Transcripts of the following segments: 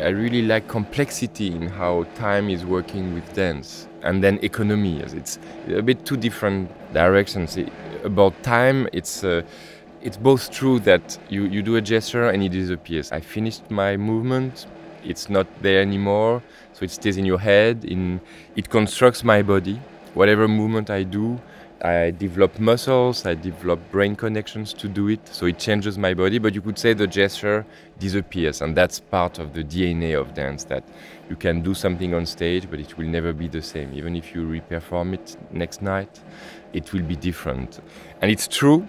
I really like complexity in how time is working with dance and then economy. It's a bit two different directions. About time, it's uh, it's both true that you, you do a gesture and it disappears. I finished my movement, it's not there anymore, so it stays in your head. In it constructs my body. Whatever movement I do, I develop muscles, I develop brain connections to do it, so it changes my body. But you could say the gesture disappears, and that's part of the DNA of dance that you can do something on stage, but it will never be the same. Even if you re-perform it next night, it will be different. And it's true,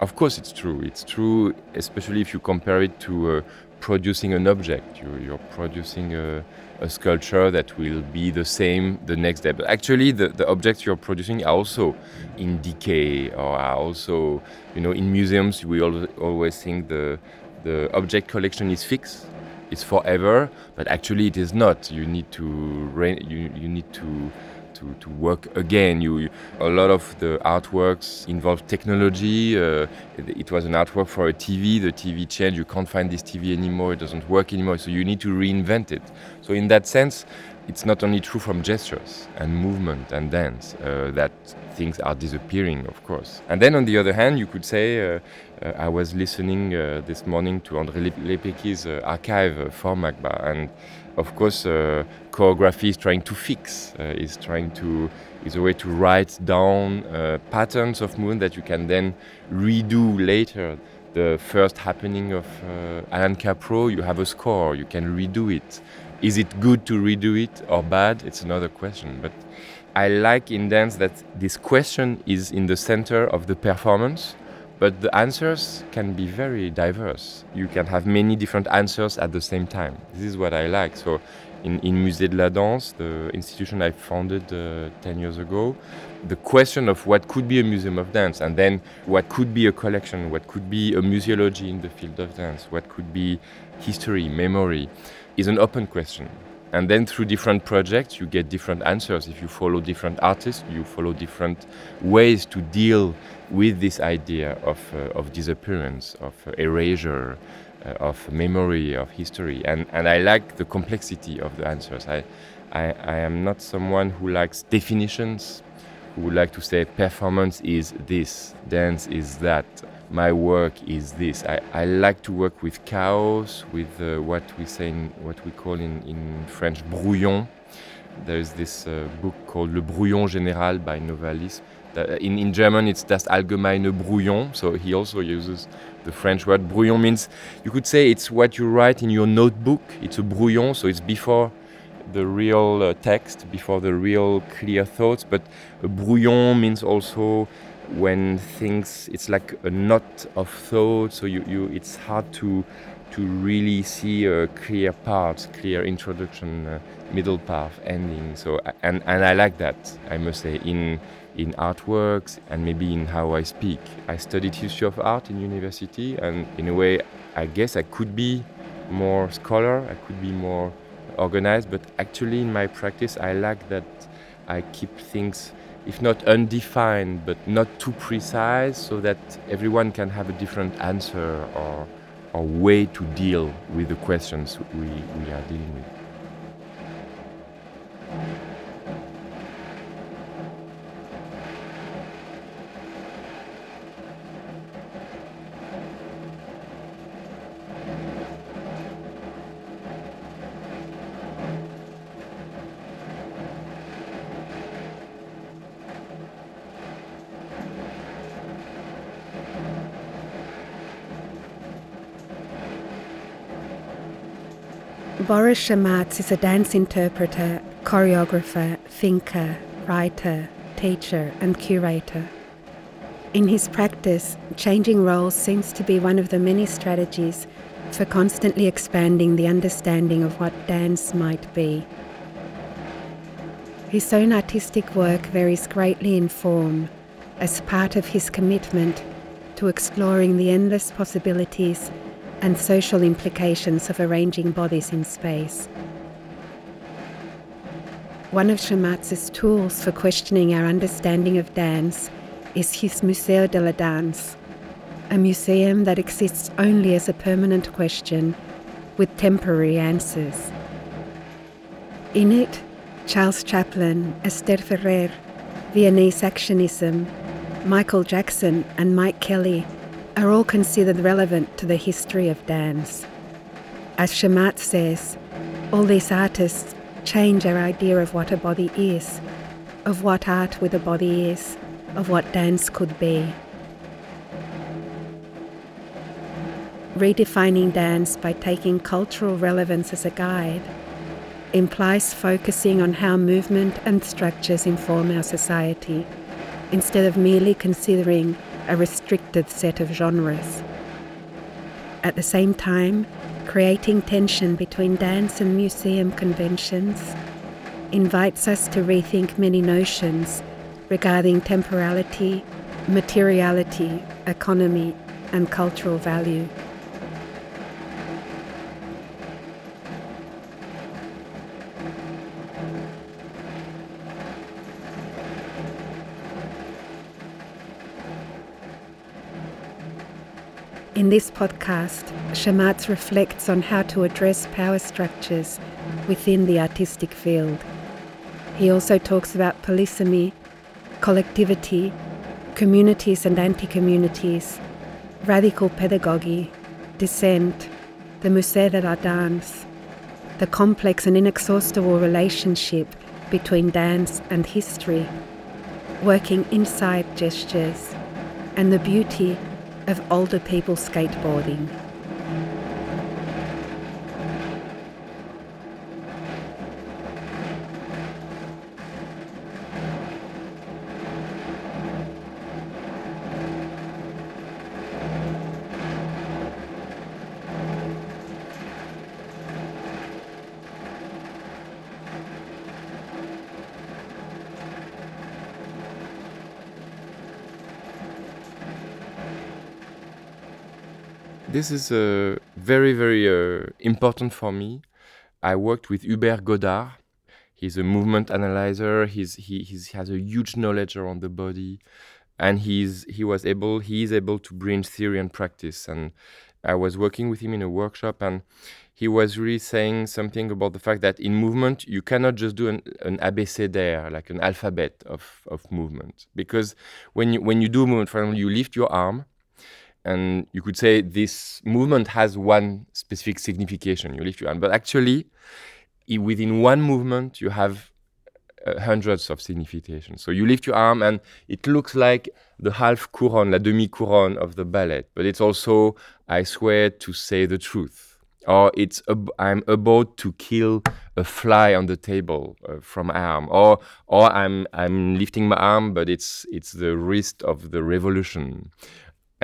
of course, it's true. It's true, especially if you compare it to uh, producing an object. You, you're producing a a sculpture that will be the same the next day. But actually, the, the objects you're producing are also in decay or are also, you know, in museums, we al always think the, the object collection is fixed. It's forever, but actually it is not. You need to you, you need to to, to work again. You, you, a lot of the artworks involve technology. Uh, it, it, was an artwork for a TV. The TV changed. You can't find this TV anymore. It doesn't work anymore. So you need to reinvent it. So in that sense, it's not only true from gestures and movement and dance uh, that things are disappearing, of course. And then on the other hand, you could say, uh, uh, I was listening uh, this morning to André Lepecki's uh, archive uh, for MACBA, and of course, uh, choreography is trying to fix, uh, is trying to is a way to write down uh, patterns of movement that you can then redo later. The first happening of uh, Allan Kaprow, you have a score, you can redo it. Is it good to redo it or bad? It's another question. But I like in dance that this question is in the center of the performance but the answers can be very diverse. You can have many different answers at the same time. This is what I like. So, in, in Musée de la Danse, the institution I founded uh, 10 years ago, the question of what could be a museum of dance and then what could be a collection, what could be a museology in the field of dance, what could be history, memory, is an open question. And then through different projects, you get different answers. If you follow different artists, you follow different ways to deal with this idea of, uh, of disappearance, of erasure, uh, of memory, of history. And, and I like the complexity of the answers. I, I, I am not someone who likes definitions, who would like to say performance is this, dance is that my work is this. I, I like to work with chaos, with uh, what we say, in, what we call in, in French brouillon. There is this uh, book called Le Brouillon Général by Novalis. In, in German, it's das allgemeine Brouillon. So he also uses the French word. Brouillon means, you could say it's what you write in your notebook. It's a brouillon, so it's before the real uh, text, before the real clear thoughts. But a brouillon means also when things it's like a knot of thought so you, you it's hard to to really see a clear part clear introduction uh, middle path ending so and and i like that i must say in in artworks and maybe in how i speak i studied history of art in university and in a way i guess i could be more scholar i could be more organized but actually in my practice i like that i keep things if not undefined, but not too precise, so that everyone can have a different answer or, or way to deal with the questions we, we are dealing with. Boris Charmatz is a dance interpreter, choreographer, thinker, writer, teacher, and curator. In his practice, changing roles seems to be one of the many strategies for constantly expanding the understanding of what dance might be. His own artistic work varies greatly in form as part of his commitment to exploring the endless possibilities and social implications of arranging bodies in space. One of Charmatz's tools for questioning our understanding of dance is his Musée de la Danse, a museum that exists only as a permanent question with temporary answers. In it, Charles Chaplin, Esther Ferrer, Viennese Actionism, Michael Jackson, and Mike Kelley are all considered relevant to the history of dance. As Charmatz says, all these artists change our idea of what a body is, of what art with a body is, of what dance could be. Redefining dance by taking cultural relevance as a guide implies focusing on how movement and structures inform our society, instead of merely considering a restricted set of genres. At the same time, creating tension between dance and museum conventions invites us to rethink many notions regarding temporality, materiality, economy, and cultural value. In this podcast, Charmatz reflects on how to address power structures within the artistic field. He also talks about polysemy, collectivity, communities and anti communities, radical pedagogy, dissent, the la Danse, the complex and inexhaustible relationship between dance and history, working inside gestures, and the beauty of older people skateboarding. This is uh, very, very uh, important for me. I worked with Hubert Godard. He's a movement analyzer. He's, he he's, has a huge knowledge around the body, and he's he was able he is able to bring theory and practice. And I was working with him in a workshop, and he was really saying something about the fact that in movement you cannot just do an, an like an alphabet of, of movement, because when you when you do movement, for example, you lift your arm and you could say this movement has one specific signification. You lift your hand, but actually, within one movement, you have uh, hundreds of significations. So you lift your arm, and it looks like the half couronne, la demi couronne of the ballet, but it's also I swear to say the truth, or it's ab- I'm about to kill a fly on the table uh, from arm, or or I'm I'm lifting my arm, but it's it's the wrist of the revolution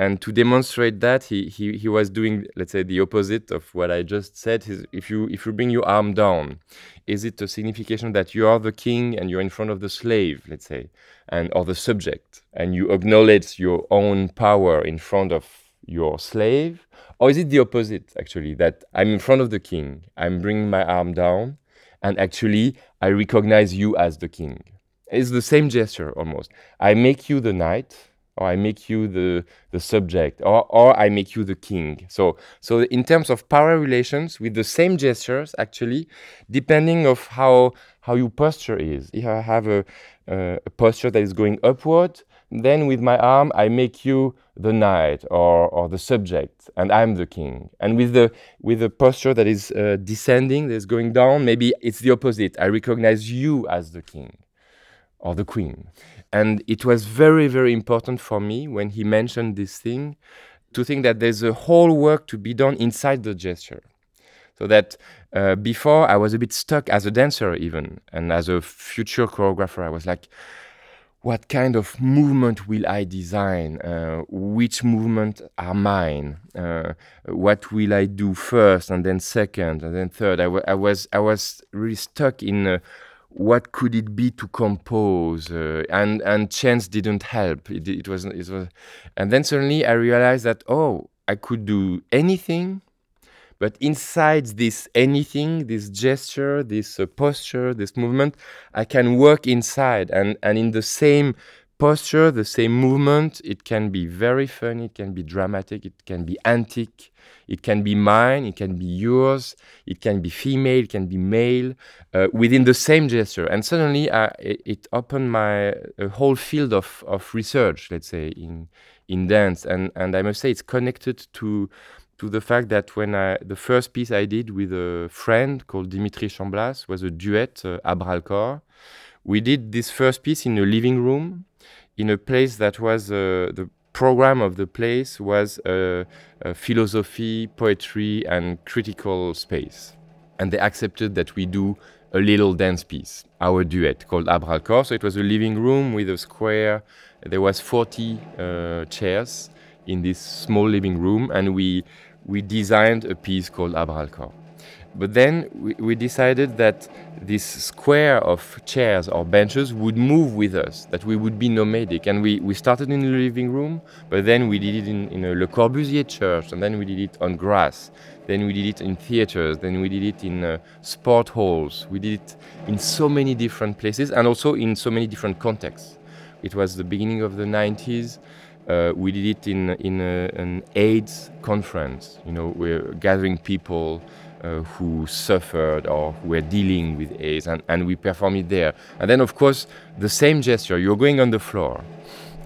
and to demonstrate that he, he he was doing let's say the opposite of what i just said. If you if you bring your arm down is it a signification that you are the king and you're in front of the slave let's say and or the subject and you acknowledge your own power in front of your slave? Or is it the opposite actually that i'm in front of the king i'm bringing my arm down and actually i recognize you as the king? It's the same gesture almost. I make you the knight or I make you the the subject, or or I make you the king. So so in terms of power relations, with the same gestures, actually, depending of how how your posture is. If I have a, uh, a posture that is going upward, then with my arm I make you the knight or or the subject, and I'm the king. And with the with the posture that is uh, descending, that is going down, maybe it's the opposite. I recognize you as the king or the queen. And it was very, very important for me when he mentioned this thing to think that there's a whole work to be done inside the gesture. So that uh, before I was a bit stuck as a dancer, even, and as a future choreographer, I was like, what kind of movement will I design? Uh, which movement are mine? Uh, what will I do first, and then second, and then third? I, was I was really stuck in what could it be to compose uh, and and chance didn't help. It, it was it was and then suddenly i realized that oh i could do anything but inside this anything this gesture this uh, posture this movement i can work inside and and in the same posture, the same movement. It can be very funny, it can be dramatic, it can be antique, it can be mine, it can be yours, it can be female, it can be male, uh, within the same gesture. And suddenly uh, it, opened my whole field of, of research, let's say, in, in dance. And, and I must say it's connected to to the fact that when I, the first piece I did with a friend called Dimitri Chamblas was a duet, uh, À bras-le-corps. We did this first piece in a living room, in a place that was uh, the program of the place was uh, philosophy, poetry, and critical space. And they accepted that we do a little dance piece, our duet called À bras-le-corps. So it was a living room with a square. There was 40 uh, chairs in this small living room, and we we designed a piece called À bras-le-corps. But then we, we, decided that this square of chairs or benches would move with us, that we would be nomadic. And we, we started in the living room, but then we did it in, in a Le Corbusier church, and then we did it on grass, then we did it in theaters, then we did it in uh, sport halls, we did it in so many different places, and also in so many different contexts. It was the beginning of the 90s. Uh, we did it in in a, an AIDS conference. You know, we're gathering people uh, who suffered or who were dealing with AIDS, and, and we perform it there. And then, of course, the same gesture. You're going on the floor.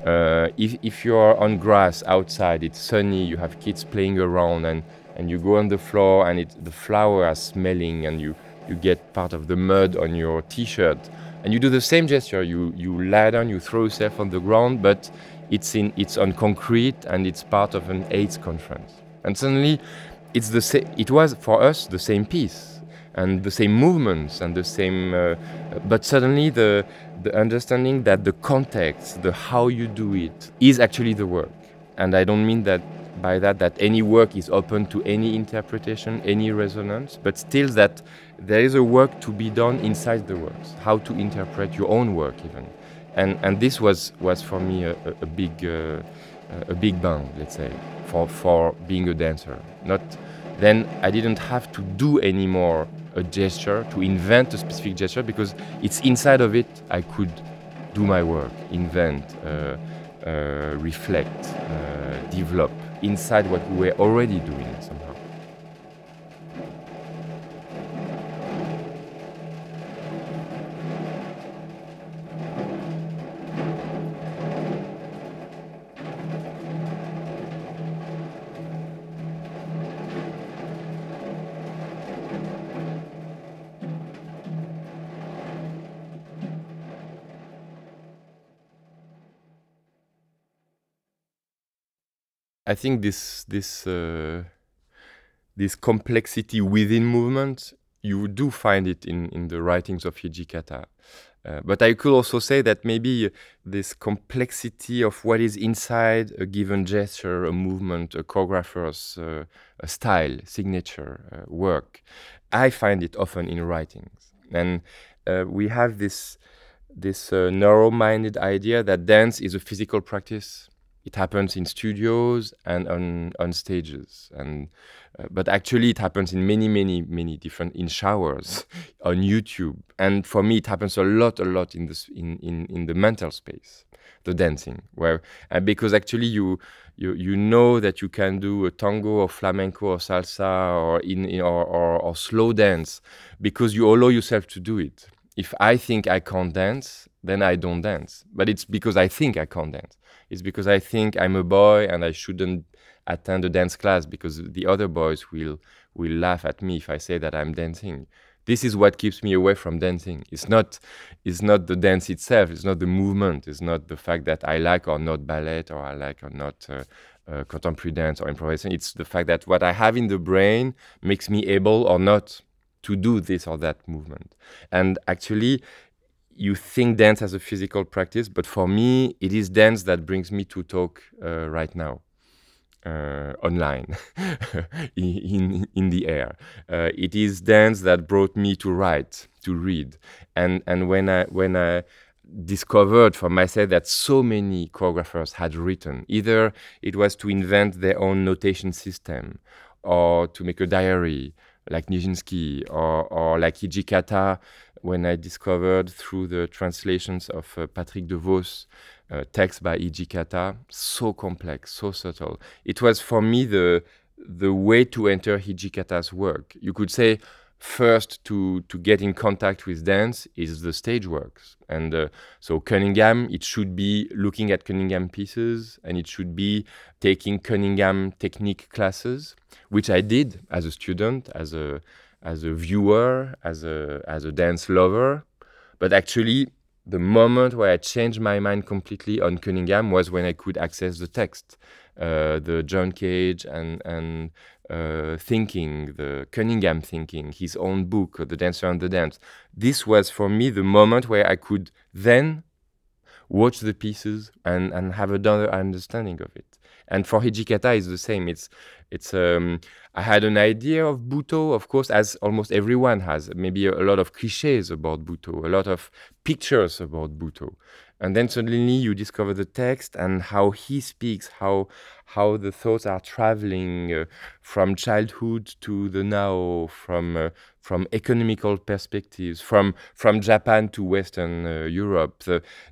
Uh, if if you're on grass outside, it's sunny. You have kids playing around, and and you go on the floor, and it, the flowers are smelling, and you you get part of the mud on your T-shirt, and you do the same gesture. You you lie down, you throw yourself on the ground, but it's in it's on concrete and it's part of an AIDS conference. And suddenly, it's the sa- it was for us the same piece and the same movements and the same, uh, but suddenly the the understanding that the context, the how you do it, is actually the work. And I don't mean that by that that any work is open to any interpretation, any resonance, but still that there is a work to be done inside the works, how to interpret your own work even and and this was was for me a, a big uh, a big bang, let's say, for for being a dancer. Not then I didn't have to do anymore a gesture to invent a specific gesture because it's inside of it I could do my work, invent, uh, uh, reflect, uh, develop inside what we were already doing somehow. I think this this uh, this complexity within movement you do find it in in the writings of Hijikata. Uh, but I could also say that maybe this complexity of what is inside a given gesture, a movement, a choreographer's uh, a style, signature, uh, work, I find it often in writings. And uh, we have this this uh, narrow-minded idea that dance is a physical practice it happens in studios and on on stages. And uh, but actually it happens in many many many different in showers on youtube. And for me it happens a lot a lot in this in in, in the mental space the dancing where and because actually you you you know that you can do a tango or flamenco or salsa or in, in or, or, or slow dance because you allow yourself to do it. If i think i can't dance then i don't dance. But it's because i think i can't dance is because I think I'm a boy and I shouldn't attend a dance class because the other boys will will laugh at me if I say that I'm dancing. This is what keeps me away from dancing. It's not it's not the dance itself. It's not the movement. It's not the fact that I like or not ballet or I like or not uh, uh, contemporary dance or improvisation. It's the fact that what I have in the brain makes me able or not to do this or that movement. And actually, you think dance as a physical practice, but for me, it is dance that brings me to talk uh, right now. Uh, online, in in the air, uh, it is dance that brought me to write, to read, and and when I when I discovered for myself that so many choreographers had written, either it was to invent their own notation system, or to make a diary, like Nijinsky, or or like Hijikata when I discovered through the translations of uh, Patrick De Vos uh, text by Hijikata, so complex, so subtle. It was for me the the way to enter Hijikata's work. You could say first to to get in contact with dance is the stage works and uh, so cunningham it should be looking at cunningham pieces and it should be taking cunningham technique classes which i did as a student as a as a viewer as a as a dance lover but actually the moment where i changed my mind completely on cunningham was when i could access the text uh, the john cage and and uh, thinking, the Cunningham thinking, his own book, The Dancer and the Dance. This was for me the moment where I could then watch the pieces and, and have another understanding of it. And for Hijikata, it's the same. It's it's um, I had an idea of Butoh, of course, as almost everyone has. Maybe a, a lot of cliches about Butoh, a lot of pictures about Butoh and then suddenly you discover the text and how he speaks how how the thoughts are traveling uh, from childhood to the now from uh, from economical perspectives from from Japan to western uh, Europe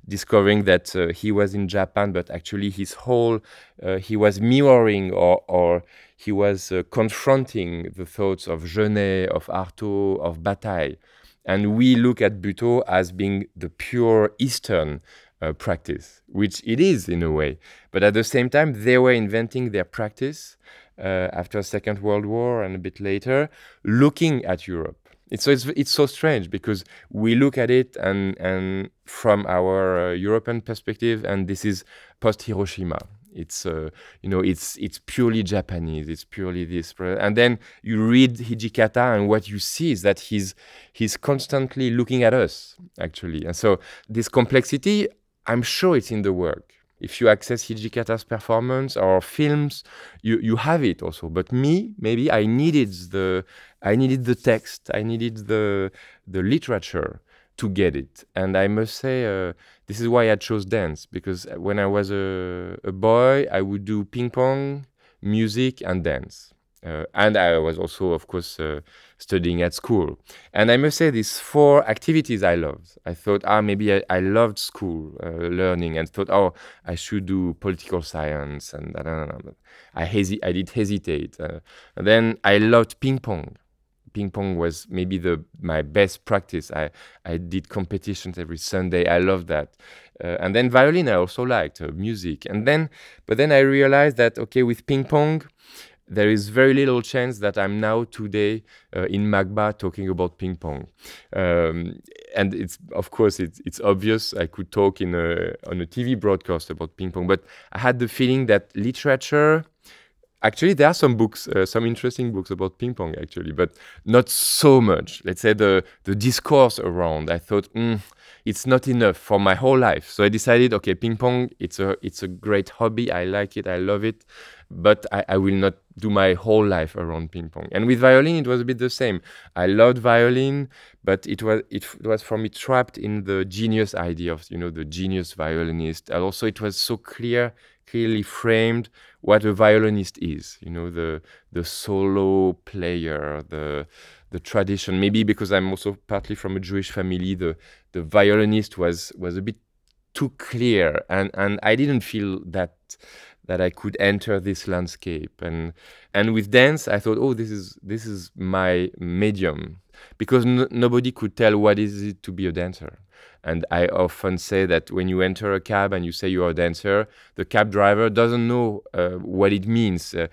discovering that uh, he was in Japan but actually his whole uh, he was mirroring or or he was uh, confronting the thoughts of Genet of Artaud of Bataille and we look at Butoh as being the pure Eastern uh, practice, which it is in a way. But at the same time, they were inventing their practice uh, after Second World War and a bit later, looking at Europe. It's so it's, it's so strange because we look at it and and from our uh, European perspective, and this is post Hiroshima. It's uh, you know it's it's purely Japanese. It's purely this, and then you read Hijikata, and what you see is that he's he's constantly looking at us actually, and so this complexity, I'm sure it's in the work. If you access Hijikata's performance or films, you, you have it also. But me, maybe I needed the I needed the text, I needed the the literature to get it. And I must say, uh, this is why I chose dance because when I was a, a boy, I would do ping pong, music, and dance. Uh, and I was also, of course, uh, studying at school. And I must say, these four activities I loved. I thought, ah, maybe I, I loved school uh, learning, and thought, oh, I should do political science, and I. I hesi- I did hesitate. Uh, and then I loved ping pong ping pong was maybe the my best practice. I I did competitions every Sunday. I loved that. Uh, and then violin I also liked uh, music. And then but then I realized that okay with ping pong there is very little chance that I'm now today uh, in MACBA talking about ping pong. Um, and it's of course it's, it's obvious I could talk in a, on a TV broadcast about ping pong, but I had the feeling that literature actually there are some books uh, some interesting books about ping pong actually but not so much. Let's say the the discourse around i thought mm, it's not enough for my whole life. So i decided okay ping pong it's a it's a great hobby. I like it. I love it. But I, I will not do my whole life around ping pong. And with violin it was a bit the same. I loved violin but it was it was for me trapped in the genius idea of you know the genius violinist. And also it was so clear clearly framed what a violinist is you know the the solo player the the tradition. Maybe because i'm also partly from a jewish family the the violinist was was a bit too clear and and i didn't feel that that i could enter this landscape and and with dance i thought oh this is this is my medium because nobody could tell what is it to be a dancer and I often say that when you enter a cab and you say you're a dancer, the cab driver doesn't know uh, what it means. Uh,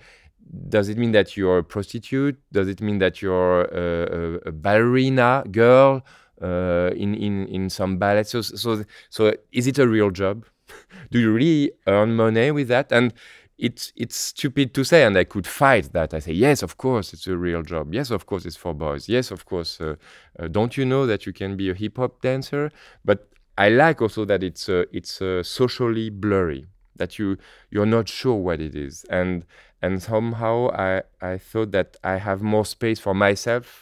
does it mean that you're a prostitute? Does it mean that you're a, a, a ballerina girl uh, in, in, in some ballet? So, so, so is it a real job? Do you really earn money with that? And it's it's stupid to say, and I could fight that. I say, yes, of course, it's a real job. Yes, of course, it's for boys. Yes, of course. Uh, uh, don't you know that you can be a hip hop dancer? But I like also that it's uh, it's uh, socially blurry. That you you're not sure what it is, and and somehow I I thought that I have more space for myself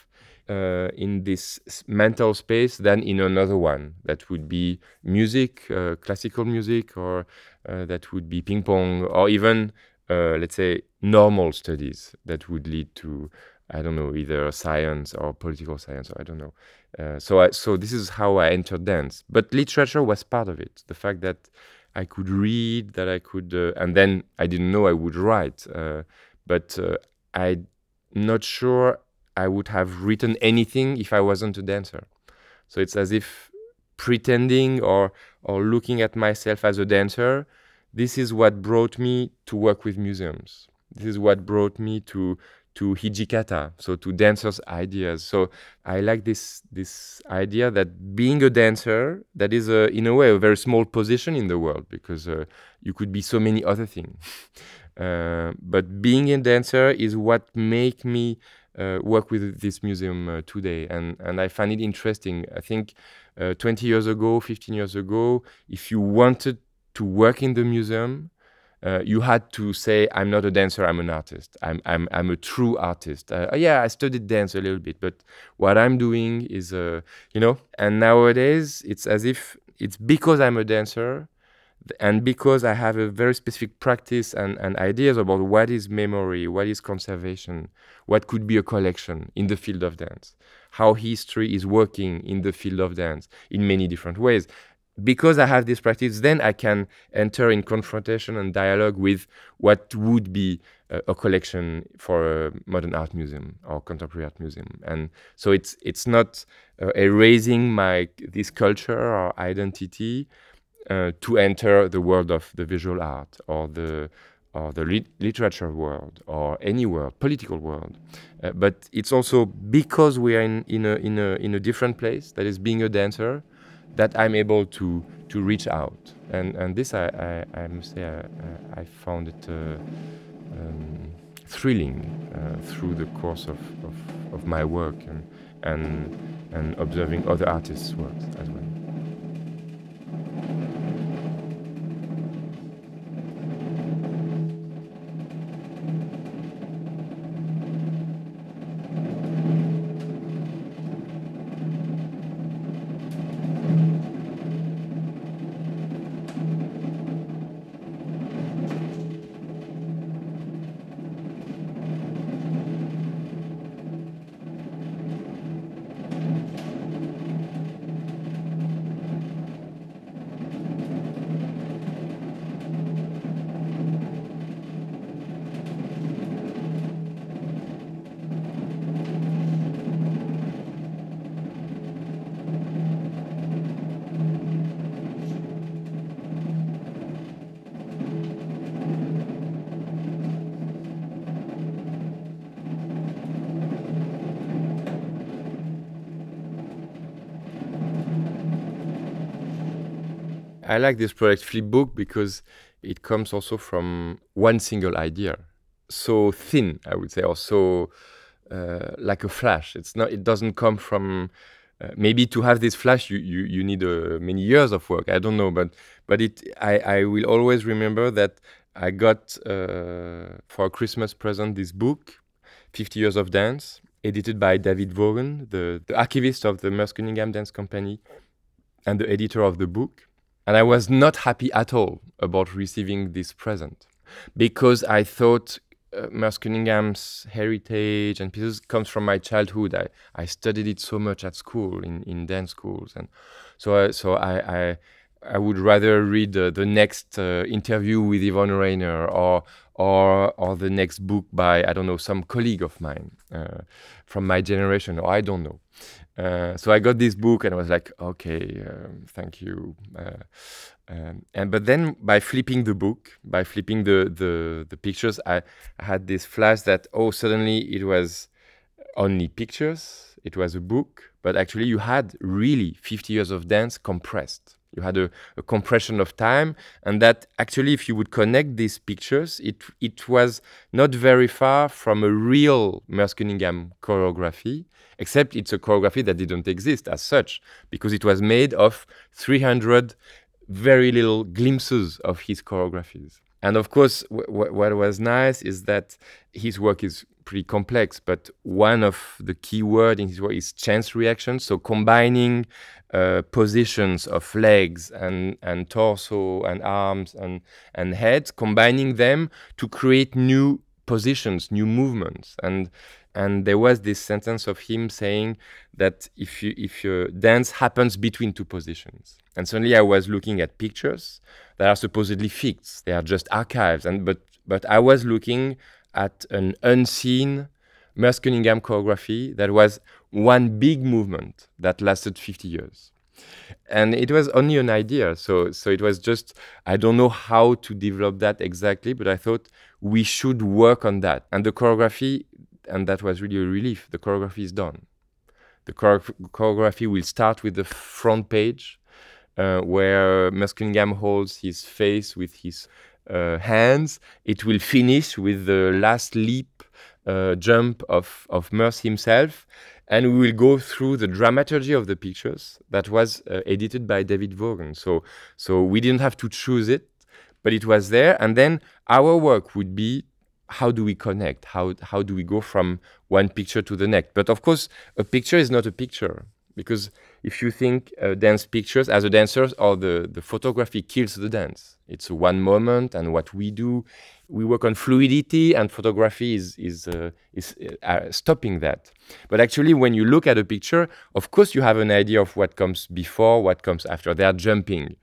uh, in this mental space than in another one that would be music, uh, classical music, or uh, that would be ping pong, or even uh, let's say normal studies that would lead to I don't know either science or political science or I don't know. Uh, so I, so this is how I entered dance, but literature was part of it. The fact that I could read, that I could, uh, and then I didn't know I would write. But uh, I'm not sure I would have written anything if I wasn't a dancer. So it's as if pretending or or looking at myself as a dancer. This is what brought me to work with museums. This is what brought me to to hijikata, so to dancers' ideas. So I like this this idea that being a dancer, that is a, in a way a very small position in the world because uh, you could be so many other things. uh, but being a dancer is what make me work with this museum uh, today, and and I find it interesting. I think uh, 20 years ago, 15 years ago, if you wanted to work in the museum, uh, you had to say, I'm not a dancer, I'm an artist. I'm, I'm, I'm a true artist. Uh, yeah, I studied dance a little bit, but what I'm doing is, uh, you know, and nowadays it's as if it's because I'm a dancer and because I have a very specific practice and, and ideas about what is memory, what is conservation, what could be a collection in the field of dance, how history is working in the field of dance in many different ways because I have this practice, then I can enter in confrontation and dialogue with what would be a, a, collection for a modern art museum or contemporary art museum. And so it's it's not uh, erasing my this culture or identity uh, to enter the world of the visual art or the or the lit literature world or any world, political world. Uh, but it's also because we are in, in, a, in, a, in a different place, that is being a dancer, that I'm able to to reach out, and and this I I, I must say I, I found it uh, um, thrilling uh, through the course of, of, of, my work and and and observing other artists' works as well. Thank you. I like this project Flipbook because it comes also from one single idea, so thin, I would say, or so uh, like a flash. It's not. It doesn't come from. Uh, maybe to have this flash, you you, you need uh, many years of work. I don't know, but but it. I I will always remember that I got uh, for a Christmas present this book, Fifty Years of Dance, edited by David Vaughan, the, the archivist of the Merce Cunningham Dance Company, and the editor of the book and I was not happy at all about receiving this present because I thought uh, Merce Cunningham's heritage and pieces comes from my childhood. I, I studied it so much at school in, in dance schools, and so I, so I, I I would rather read uh, the next uh, interview with Yvonne Rainer or or or the next book by I don't know some colleague of mine uh, from my generation or I don't know. Uh, so I got this book and I was like, okay, um, thank you. Uh, um, and but then by flipping the book, by flipping the the, the pictures, I, I had this flash that oh suddenly it was only pictures, it was a book, but actually you had really 50 years of dance compressed you had a, a, compression of time and that actually if you would connect these pictures it it was not very far from a real Merce Cunningham choreography except it's a choreography that didn't exist as such because it was made of 300 very little glimpses of his choreographies. And of course what was nice is that his work is pretty complex, but one of the key words in his work is chance reaction. So combining uh, positions of legs and, and torso and arms and, and heads, combining them to create new positions, new movements, and and there was this sentence of him saying that if you if your dance happens between two positions, and suddenly I was looking at pictures that are supposedly fixed, they are just archives, and but but I was looking at an unseen Merce Cunningham choreography that was one big movement that lasted 50 years. And it was only an idea. So, so it was just, I don't know how to develop that exactly, but I thought we should work on that. And the choreography, and that was really a relief, the choreography is done. The choreography will start with the front page, uh, where Cunningham holds his face with his hands. It will finish with the last leap uh, jump of, of Merce himself. And we will go through the dramaturgy of the pictures that was uh, edited by David Vaughan. So, so we didn't have to choose it, but it was there. And then our work would be how do we connect? How, how do we go from one picture to the next? But of course, a picture is not a picture because if you think uh, dance pictures as a dancer or the, the photography kills the dance. It's one moment and what we do. We work on fluidity and photography is is uh, is uh, stopping that. But actually when you look at a picture of course you have an idea of what comes before what comes after. They are jumping.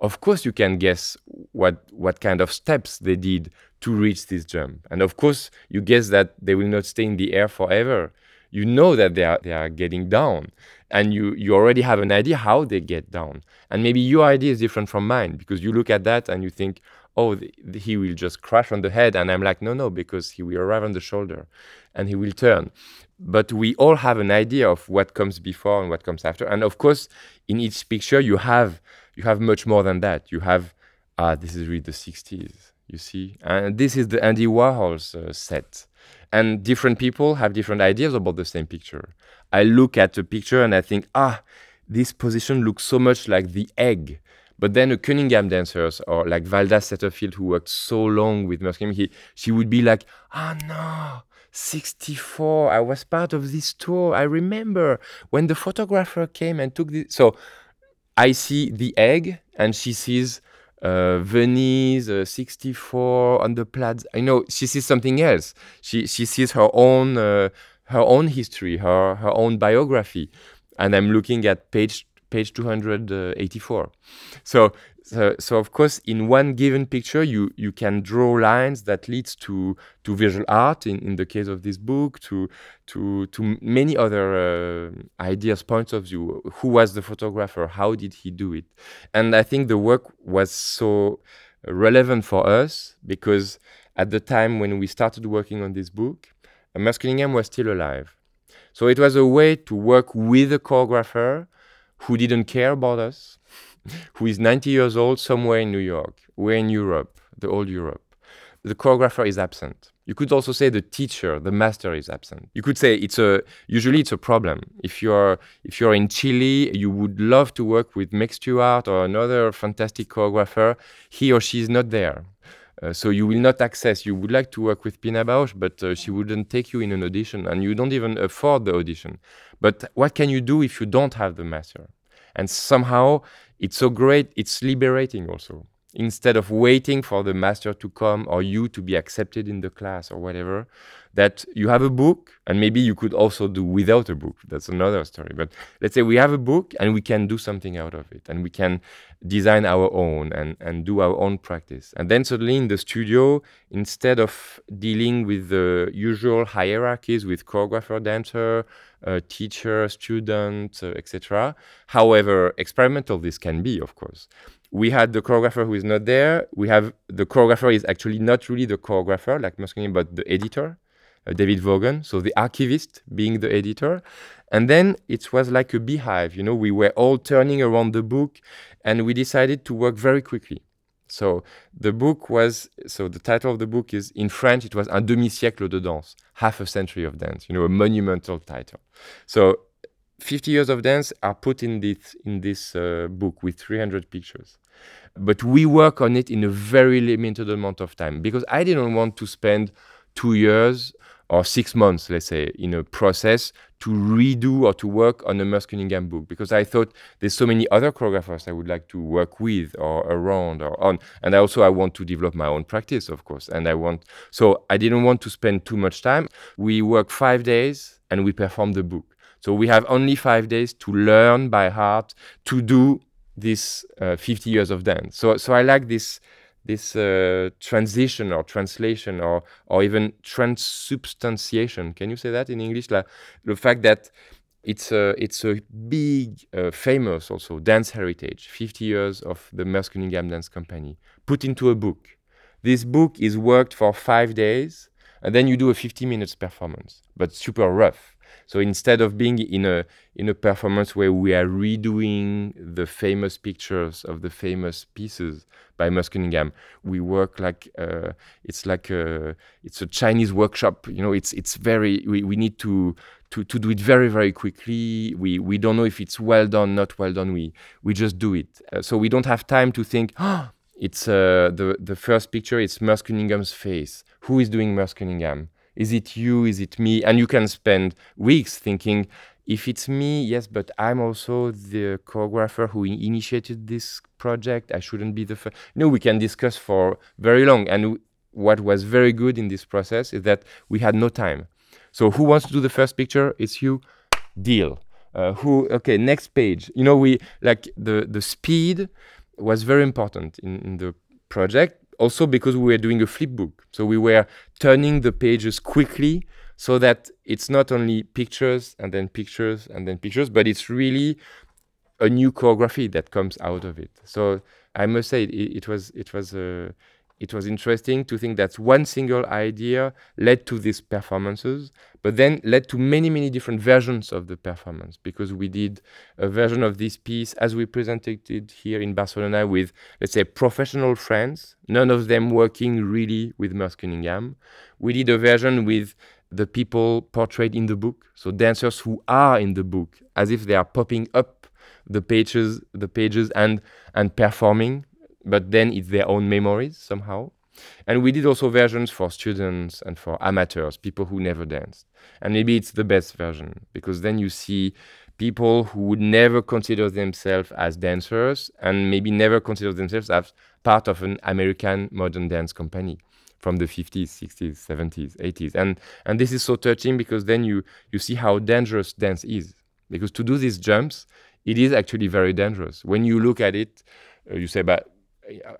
Of course you can guess what what kind of steps they did to reach this jump. And of course you guess that they will not stay in the air forever. You know that they are they are getting down and you you already have an idea how they get down. And maybe your idea is different from mine because you look at that and you think oh the, the, he will just crash on the head and i'm like no no because he will arrive on the shoulder and he will turn. But we all have an idea of what comes before and what comes after. And of course in each picture you have you have much more than that. You have ah uh, this is really the 60s you see? And this is the andy warhol's uh, set and different people have different ideas about the same picture. I look at a picture and I think, ah, this position looks so much like the egg. But then a Cunningham dancers or like Valda Setterfield who worked so long with Merce he she would be like, ah oh, no, 64, I was part of this tour. I remember when the photographer came and took this. So I see the egg and she sees uh, Venice, uh, 64 on the Plaza. I know she sees something else. She she sees her own uh, her own history, her her own biography, and I'm looking at page page 284. So so, so of course, in one given picture, you you can draw lines that leads to to visual art. In, in the case of this book, to to to many other uh, ideas, points of view. Who was the photographer? How did he do it? And I think the work was so relevant for us because at the time when we started working on this book, Merce Cunningham was still alive. So it was a way to work with a choreographer who didn't care about us who is 90 years old somewhere in New York. We're in Europe, the old Europe. The choreographer is absent. You could also say the teacher, the master is absent. You could say it's a usually it's a problem. If you're if you're in Chile, you would love to work with Meg Stuart or another fantastic choreographer. He or she is not there. Uh, so you will not access. You would like to work with Pina Bausch, but uh, she wouldn't take you in an audition, and you don't even afford the audition. But what can you do if you don't have the master? And somehow it's so great, it's liberating also. Instead of waiting for the master to come or you to be accepted in the class or whatever, that you have a book and maybe you could also do without a book. That's another story. But let's say we have a book and we can do something out of it and we can design our own and, and do our own practice. And then suddenly in the studio, instead of dealing with the usual hierarchies with choreographer, dancer, uh, teacher, student, uh, etc., however experimental this can be, of course, we had the choreographer who is not there. We have the choreographer is actually not really the choreographer, like Mussolini, but the editor, David Vaughan. So the archivist being the editor. And then it was like a beehive. You know, we were all turning around the book and we decided to work very quickly. So the book was, so the title of the book is, in French, it was Un demi-siècle de danse, half a century of dance, you know, a monumental title. So 50 years of dance are put in this, in this uh, book with 300 pictures. But we work on it in a very limited amount of time because I didn't want to spend two years or six months, let's say, in a process to redo or to work on a Merce Cunningham book because I thought there's so many other choreographers I would like to work with or around or on, and I also I want to develop my own practice, of course, and I want so I didn't want to spend too much time. We work five days and we perform the book. So we have only five days to learn by heart to do this uh, 50 years of dance. So so I like this this uh, transition or translation or or even transubstantiation. Can you say that in English? Like the fact that it's a it's a big uh, famous also dance heritage. 50 years of the Merce Cunningham Dance Company put into a book. This book is worked for five days, and then you do a 50 minutes performance, but super rough so instead of being in a in a performance where we are redoing the famous pictures of the famous pieces by Cunningham, we work like uh, it's like a, it's a Chinese workshop. You know, it's it's very we, we need to to, to do it very very quickly. We we don't know if it's well done, not well done. We we just do it. Uh, so we don't have time to think. Oh, it's uh, the the first picture. It's Merce Cunningham's face. Who is doing Merce Cunningham? Is it you? Is it me? And you can spend weeks thinking, if it's me, yes, but I'm also the choreographer who initiated this project. I shouldn't be the first. No, we can discuss for very long. And what was very good in this process is that we had no time. So who wants to do the first picture? It's you. Deal. Uh, who? Okay, next page. You know, we like the the speed was very important in, in the project also because we were doing a flip book. So we were turning the pages quickly so that it's not only pictures and then pictures and then pictures, but it's really a new choreography that comes out of it. So I must say it, it was it was a it was interesting to think that one single idea led to these performances, but then led to many, many different versions of the performance because we did a version of this piece as we presented it here in Barcelona with, let's say, professional friends, none of them working really with Merce Cunningham. We did a version with the people portrayed in the book, so dancers who are in the book, as if they are popping up the pages, the pages and and performing but then it's their own memories somehow. And we did also versions for students and for amateurs, people who never danced. And maybe it's the best version because then you see people who would never consider themselves as dancers and maybe never consider themselves as part of an American modern dance company from the 50s, 60s, 70s, 80s. And and this is so touching because then you you see how dangerous dance is. Because to do these jumps, it is actually very dangerous. When you look at it, uh, you say, but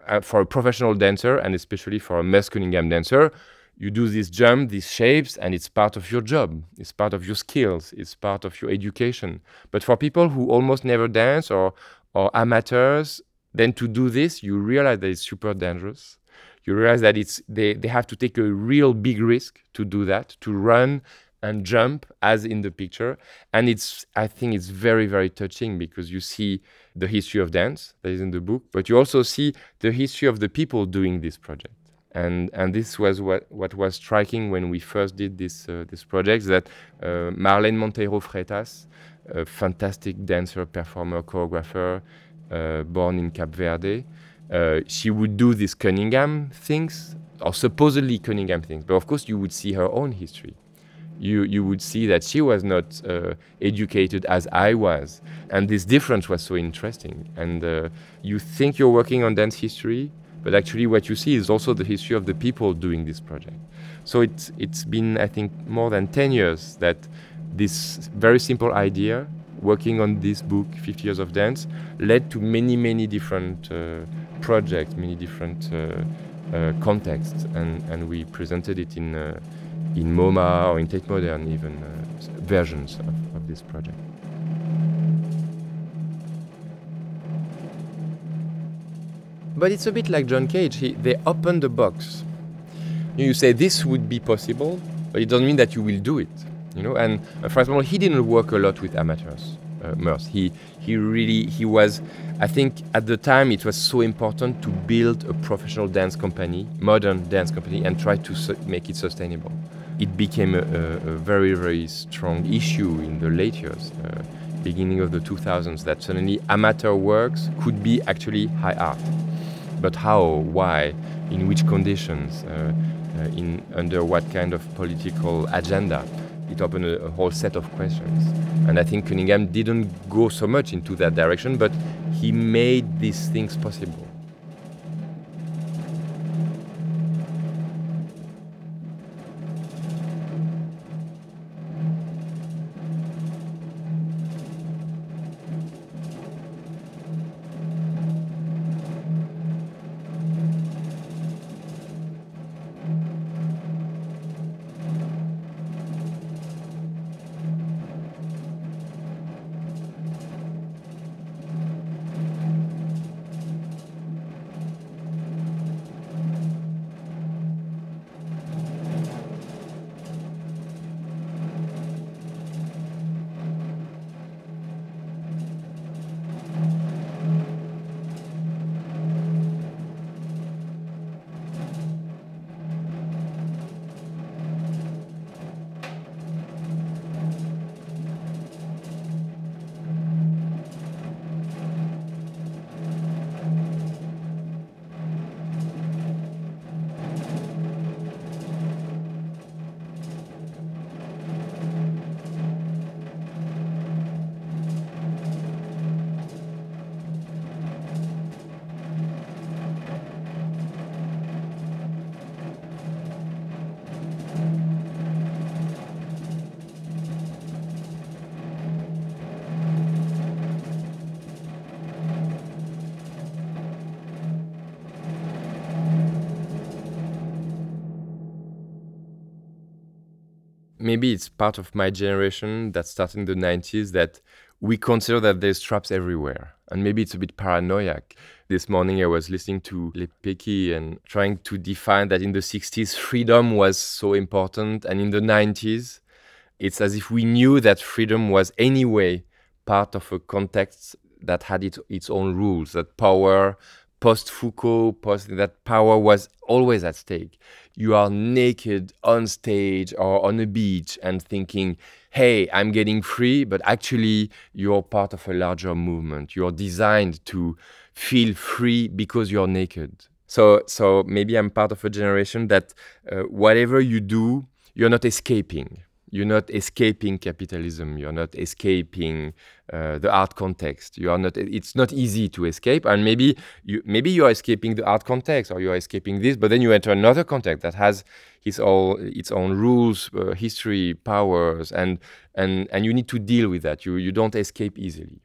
Uh, for a professional dancer and especially for a Merce Cunningham dancer, you do this jump, these shapes, and it's part of your job. It's part of your skills. It's part of your education. But for people who almost never dance or or amateurs, then to do this, you realize that it's super dangerous. You realize that it's they, they have to take a real big risk to do that, to run and jump as in the picture. And it's I think it's very, very touching because you see the history of dance that is in the book, but you also see the history of the people doing this project. And, and this was what, what was striking when we first did this, uh, this project, that uh, Marlene Monteiro Freitas, a fantastic dancer, performer, choreographer, uh, born in Cape Verde, uh, she would do these Cunningham things, or supposedly Cunningham things, but of course you would see her own history you, you would see that she was not uh, educated as I was. And this difference was so interesting. And uh, you think you're working on dance history, but actually what you see is also the history of the people doing this project. So it's, it's been, I think, more than 10 years that this very simple idea, working on this book, 50 Years of Dance, led to many, many different uh, projects, many different uh, uh, contexts. And, and we presented it in uh, in MoMA or in Tate Modern, even uh, versions of, of this project. But it's a bit like John Cage. He, they open the box. You say this would be possible, but it doesn't mean that you will do it. You know, and uh, for example, he didn't work a lot with amateurs. Uh, Merce. He he really he was. I think at the time it was so important to build a professional dance company, modern dance company, and try to su- make it sustainable it became a, a, very, very strong issue in the late years, uh, beginning of the 2000s, that suddenly amateur works could be actually high art. But how, why, in which conditions? Uh, uh, in under what kind of political agenda. It opened a, a whole set of questions, and I think Cunningham didn't go so much into that direction, but he made these things possible. Maybe it's part of my generation that started in the 90s that we consider that there's traps everywhere. And maybe it's a bit paranoiac. This morning I was listening to Lepecki and trying to define that in the 60s freedom was so important. And in the 90s, it's as if we knew that freedom was anyway part of a context that had its, its own rules, that power post Foucault, post that power was always at stake. You are naked on stage or on a beach and thinking, hey, I'm getting free, but actually you're part of a larger movement. You're designed to feel free because you're naked. So, so maybe I'm part of a generation that uh, whatever you do, you're not escaping you're not escaping capitalism. You're not escaping uh, the art context. You are not it's not easy to escape and maybe you maybe you are escaping the art context or you are escaping this but then you enter another context that has its all its own rules uh, history powers and and and you need to deal with that. You you don't escape easily.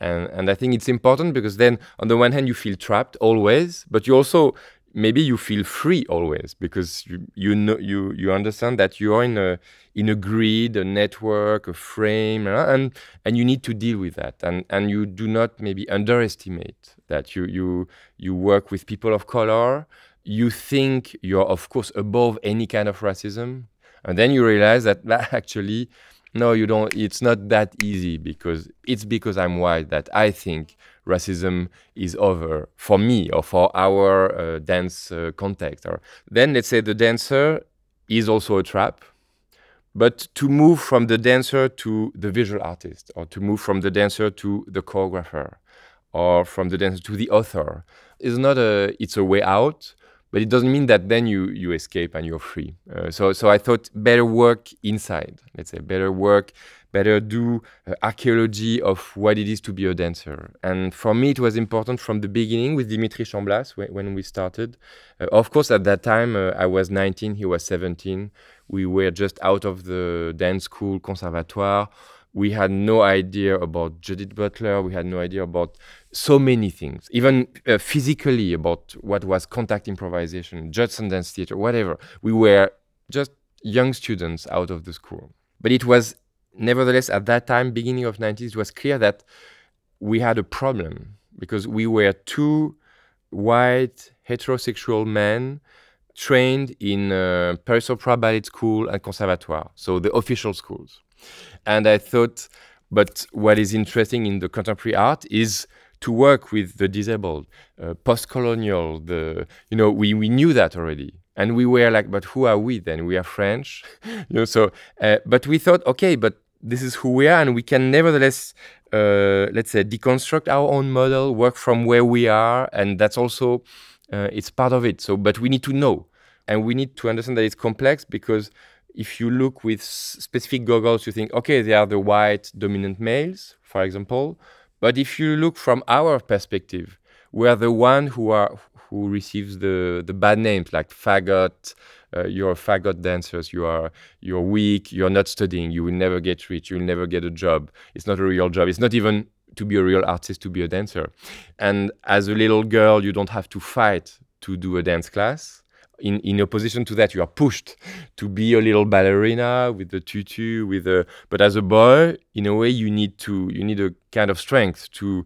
And and i think it's important because then on the one hand you feel trapped always but you also maybe you feel free always because you you know you you understand that you are in a in a grid, a network, a frame, uh, and and you need to deal with that, and and you do not maybe underestimate that you you you work with people of color. You think you're of course above any kind of racism, and then you realize that actually no, you don't. It's not that easy because it's because I'm white that I think racism is over for me or for our uh, dance uh, context. Or then let's say the dancer is also a trap, but to move from the dancer to the visual artist, or to move from the dancer to the choreographer, or from the dancer to the author, is not a. It's a way out but it doesn't mean that then you you escape and you're free. Uh, so so I thought better work inside. Let's say better work, better do uh, archaeology of what it is to be a dancer. And for me, it was important from the beginning with Dimitri Chamblas when, when we started. Uh, of course, at that time uh, I was 19, he was 17. We were just out of the dance school conservatoire we had no idea about Judith Butler. We had no idea about so many things, even uh, physically about what was contact improvisation, Judson Dance Theater, whatever. We were just young students out of the school. But it was nevertheless at that time, beginning of 90s, it was clear that we had a problem because we were two white heterosexual men trained in uh, Paris Opera Ballet School and Conservatoire, so the official schools. And I thought, but what is interesting in the contemporary art is to work with the disabled, uh, post-colonial. The you know we we knew that already, and we were like, but who are we then? We are French, you know. So, uh, but we thought, okay, but this is who we are, and we can nevertheless, uh, let's say, deconstruct our own model, work from where we are, and that's also uh, it's part of it. So, but we need to know and we need to understand that it's complex because if you look with specific goggles, you think, okay, they are the white dominant males, for example. But if you look from our perspective, we are the one who are who receives the the bad names like faggot. Uh, you're faggot dancers. You are you're weak. You're not studying. You will never get rich. You will never get a job. It's not a real job. It's not even to be a real artist to be a dancer. And as a little girl, you don't have to fight to do a dance class in, in opposition to that, you are pushed to be a little ballerina with the tutu, with a. But as a boy, in a way, you need to you need a kind of strength to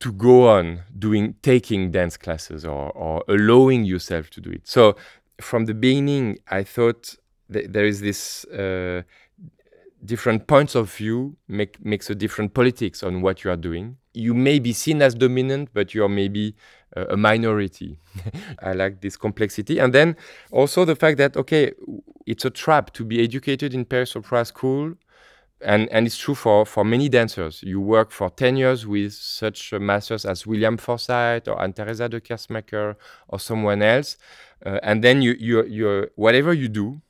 to go on doing taking dance classes or or allowing yourself to do it. So from the beginning, I thought th- there is this. Uh, different points of view make makes a different politics on what you are doing. You may be seen as dominant, but you're maybe uh, a minority. I like this complexity, and then also the fact that okay, it's a trap to be educated in Paris Opera School. And, and it's true for, for many dancers. You work for 10 years with such masters as William Forsythe or Anne Teresa De Keersmaeker or someone else. Uh, and then you, you, you, whatever you do,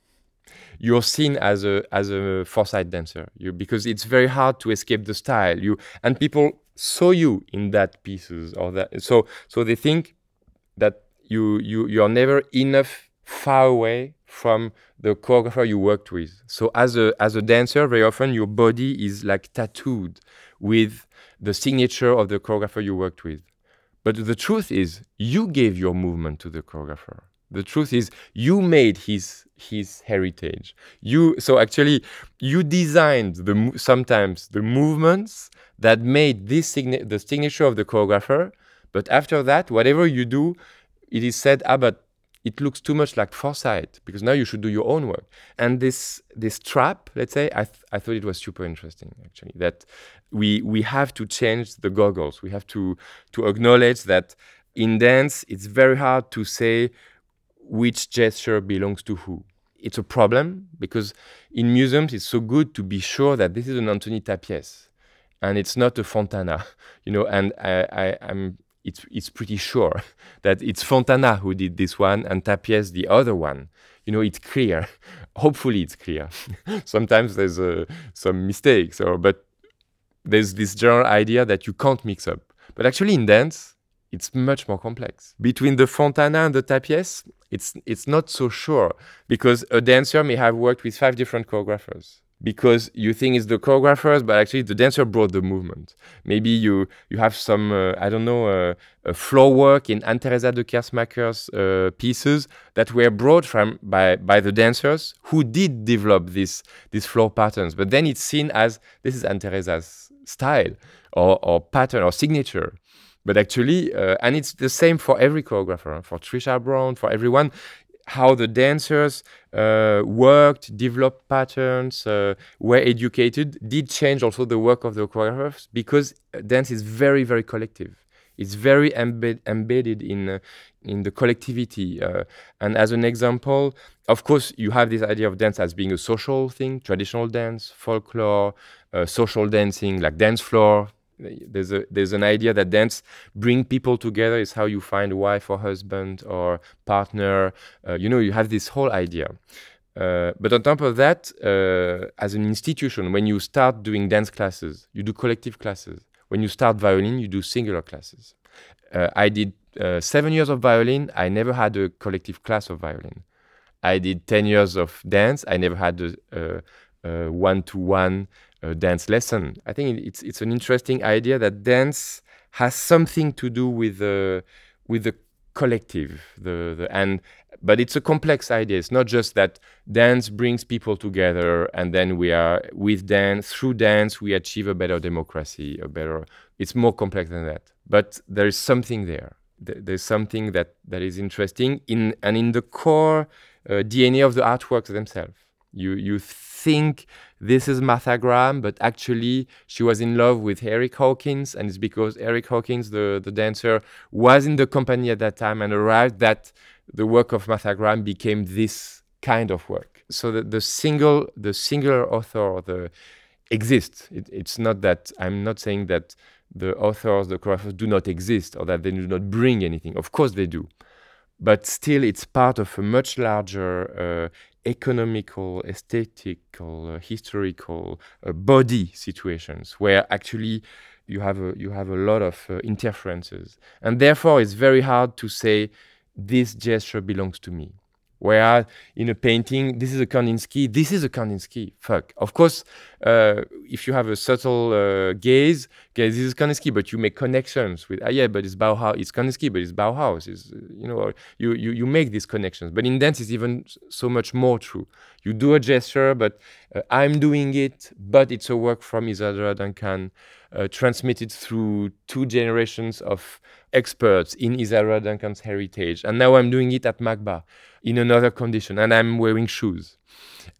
you're seen as a as a Forsythe dancer you, because it's very hard to escape the style you and people saw you in that pieces or that so so they think that you you you're never enough far away from the choreographer you worked with. So as a as a dancer very often your body is like tattooed with the signature of the choreographer you worked with. But the truth is you gave your movement to the choreographer. The truth is you made his his heritage. You so actually you designed the sometimes the movements that made this signa- the signature of the choreographer but after that whatever you do it is said ah but it looks too much like Forsythe because now you should do your own work and this this trap let's say i, th- I thought it was super interesting actually that we we have to change the goggles we have to to acknowledge that in dance it's very hard to say which gesture belongs to who. It's a problem because in museums it's so good to be sure that this is an Anthony Tapies and it's not a Fontana, you know. And I, I, am it's it's pretty sure that it's Fontana who did this one and Tapies the other one. You know, it's clear. Hopefully, it's clear. Sometimes there's uh, some mistakes, or but there's this general idea that you can't mix up. But actually, in dance, it's much more complex. Between the Fontana and the Tapies, it's it's not so sure because a dancer may have worked with five different choreographers because you think it's the choreographers, but actually the dancer brought the movement. Maybe you you have some uh, I don't know uh, floor work in Anne Teresa De Keersmaeker's uh, pieces that were brought from by by the dancers who did develop this these floor patterns. But then it's seen as this is Anne Teresa's style or, or pattern or signature. But actually, uh, and it's the same for every choreographer, for Trisha Brown, for everyone, how the dancers uh, worked, developed patterns, uh, were educated, did change also the work of the choreographers because dance is very, very collective. It's very embed- embedded in uh, in the collectivity. Uh, and as an example, of course, you have this idea of dance as being a social thing, traditional dance, folklore, uh, social dancing, like dance floor, there's a there's an idea that dance bring people together is how you find a wife or husband or partner. Uh, you know you have this whole idea. Uh, but on top of that uh, as an institution when you start doing dance classes you do collective classes. When you start violin you do singular classes. Uh, i did uh, seven years of violin. I never had a collective class of violin. I did 10 years of dance. I never had a, one-to-one a dance lesson. I think it's it's an interesting idea that dance has something to do with the with the collective, the, the and but it's a complex idea. It's not just that dance brings people together and then we are with dance through dance we achieve a better democracy, a better. It's more complex than that. But there is something there. There's something that that is interesting in and in the core uh, DNA of the artworks themselves. You you think this is Martha Graham, but actually she was in love with Erick Hawkins, and it's because Erick Hawkins, the, the dancer, was in the company at that time and arrived that the work of Martha Graham became this kind of work. So the, the single, the singular author, the exists. It, it's not that I'm not saying that the authors, the choreographers do not exist or that they do not bring anything. Of course they do. but still it's part of a much larger uh, economical, aesthetical, uh, historical uh, body situations where actually you have a, you have a lot of uh, interferences, and therefore it's very hard to say this gesture belongs to me. Whereas in a painting, this is a Kandinsky, this is a Kandinsky. Fuck. Of course, uh, if you have a subtle uh, gaze, okay, this is Kandinsky, but you make connections with, ah, yeah, but it's Bauhaus, it's Kandinsky, but it's Bauhaus. It's, you know, you, you, you make these connections. But in dance, it's even so much more true. You do a gesture, but uh, I'm doing it, but it's a work from Isadora Duncan, uh, transmitted through two generations of experts in Isadora Duncan's heritage. And now I'm doing it at MACBA in another condition and I'm wearing shoes.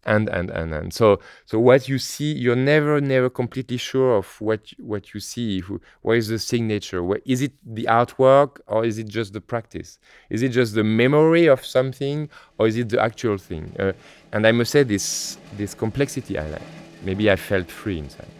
And, and, and, and so, so what you see, you're never, never completely sure of what, what you see. Who, what is the signature? What, is it the artwork or is it just the practice? Is it just the memory of something or is it the actual thing? Uh, and I must say this, this complexity I like. Maybe I felt free inside.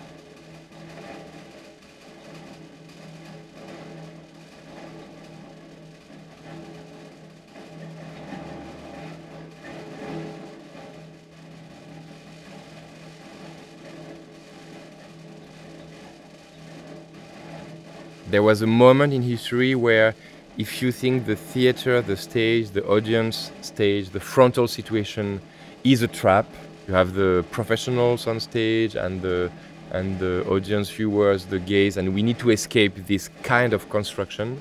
There was a moment in history where if you think the theater, the stage, the audience stage, the frontal situation is a trap, you have the professionals on stage and the and the audience viewers, the gaze, and we need to escape this kind of construction.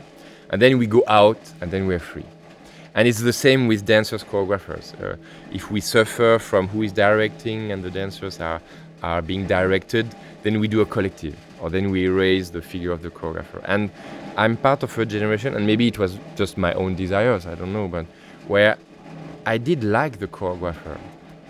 And then we go out and then we're free. And it's the same with dancers, choreographers. Uh, if we suffer from who is directing and the dancers are, are being directed, then we do a collective or then we erase the figure of the choreographer. And I'm part of a generation, and maybe it was just my own desires, I don't know, but where I did like the choreographer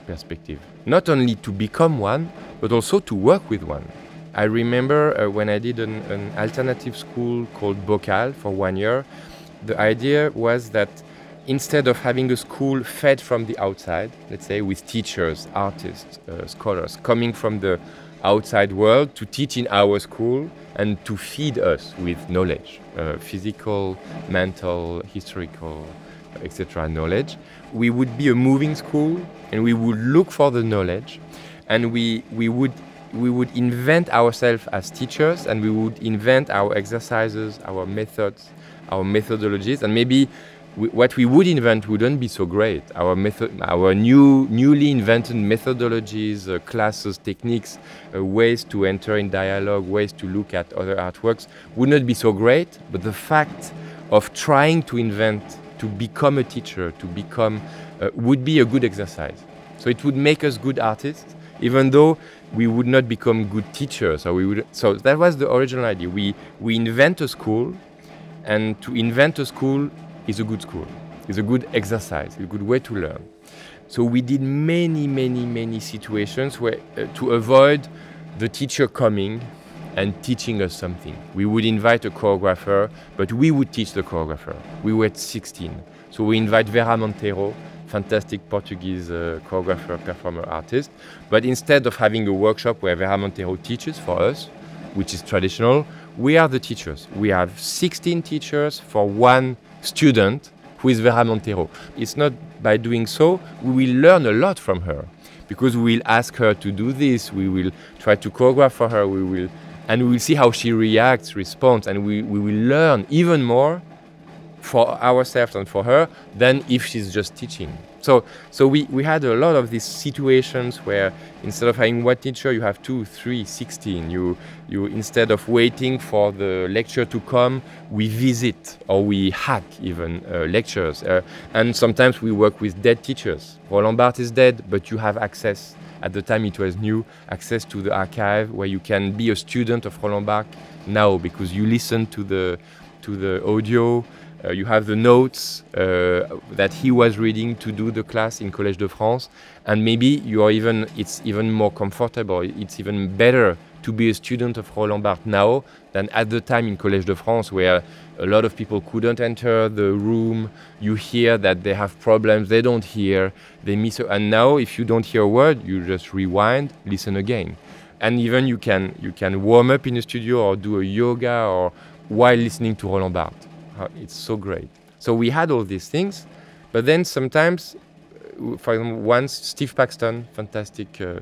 perspective. Not only to become one, but also to work with one. I remember uh, when I did an, an alternative school called Bocal for one year, the idea was that instead of having a school fed from the outside, let's say with teachers, artists, uh, scholars coming from the outside world to teach in our school and to feed us with knowledge, uh, physical, mental, historical, etc. knowledge. We would be a moving school and we would look for the knowledge and we, we would we would invent ourselves as teachers and we would invent our exercises, our methods, our methodologies, and maybe we, what we would invent wouldn't be so great. Our method, our new, newly invented methodologies, uh, classes, techniques, uh, ways to enter in dialogue, ways to look at other artworks would not be so great. But the fact of trying to invent, to become a teacher, to become, uh, would be a good exercise. So it would make us good artists, even though we would not become good teachers. Or we would. So that was the original idea. We we invent a school, and to invent a school is a good school, is a good exercise, a good way to learn. So we did many, many, many situations where uh, to avoid the teacher coming and teaching us something. We would invite a choreographer, but we would teach the choreographer. We were 16. So we invite Vera Mantero, fantastic Portuguese uh, choreographer, performer, artist. But instead of having a workshop where Vera Mantero teaches for us, which is traditional, we are the teachers. We have 16 teachers for one student who is Vera Mantero. It's not by doing so we will learn a lot from her because we will ask her to do this, we will try to choreograph for her, we will and we will see how she reacts, responds, and we, we will learn even more for ourselves and for her than if she's just teaching. So, so we, we had a lot of these situations where instead of having one teacher, you have two, three, sixteen. You, you instead of waiting for the lecture to come, we visit or we hack even uh, lectures. Uh, and sometimes we work with dead teachers. Roland Barthes is dead, but you have access. At the time it was new, access to the archive where you can be a student of Roland Barthes now because you listen to the to the audio uh, you have the notes uh, that he was reading to do the class in Collège de France, and maybe you are even it's even more comfortable. It's even better to be a student of Roland Barthes now than at the time in Collège de France, where a lot of people couldn't enter the room. You hear that they have problems, they don't hear, they miss. And now, if you don't hear a word, you just rewind, listen again, and even you can you can warm up in the studio or do a yoga or while listening to Roland Barthes. It's so great. So we had all these things, but then sometimes, uh, for example, once Steve Paxton, fantastic uh,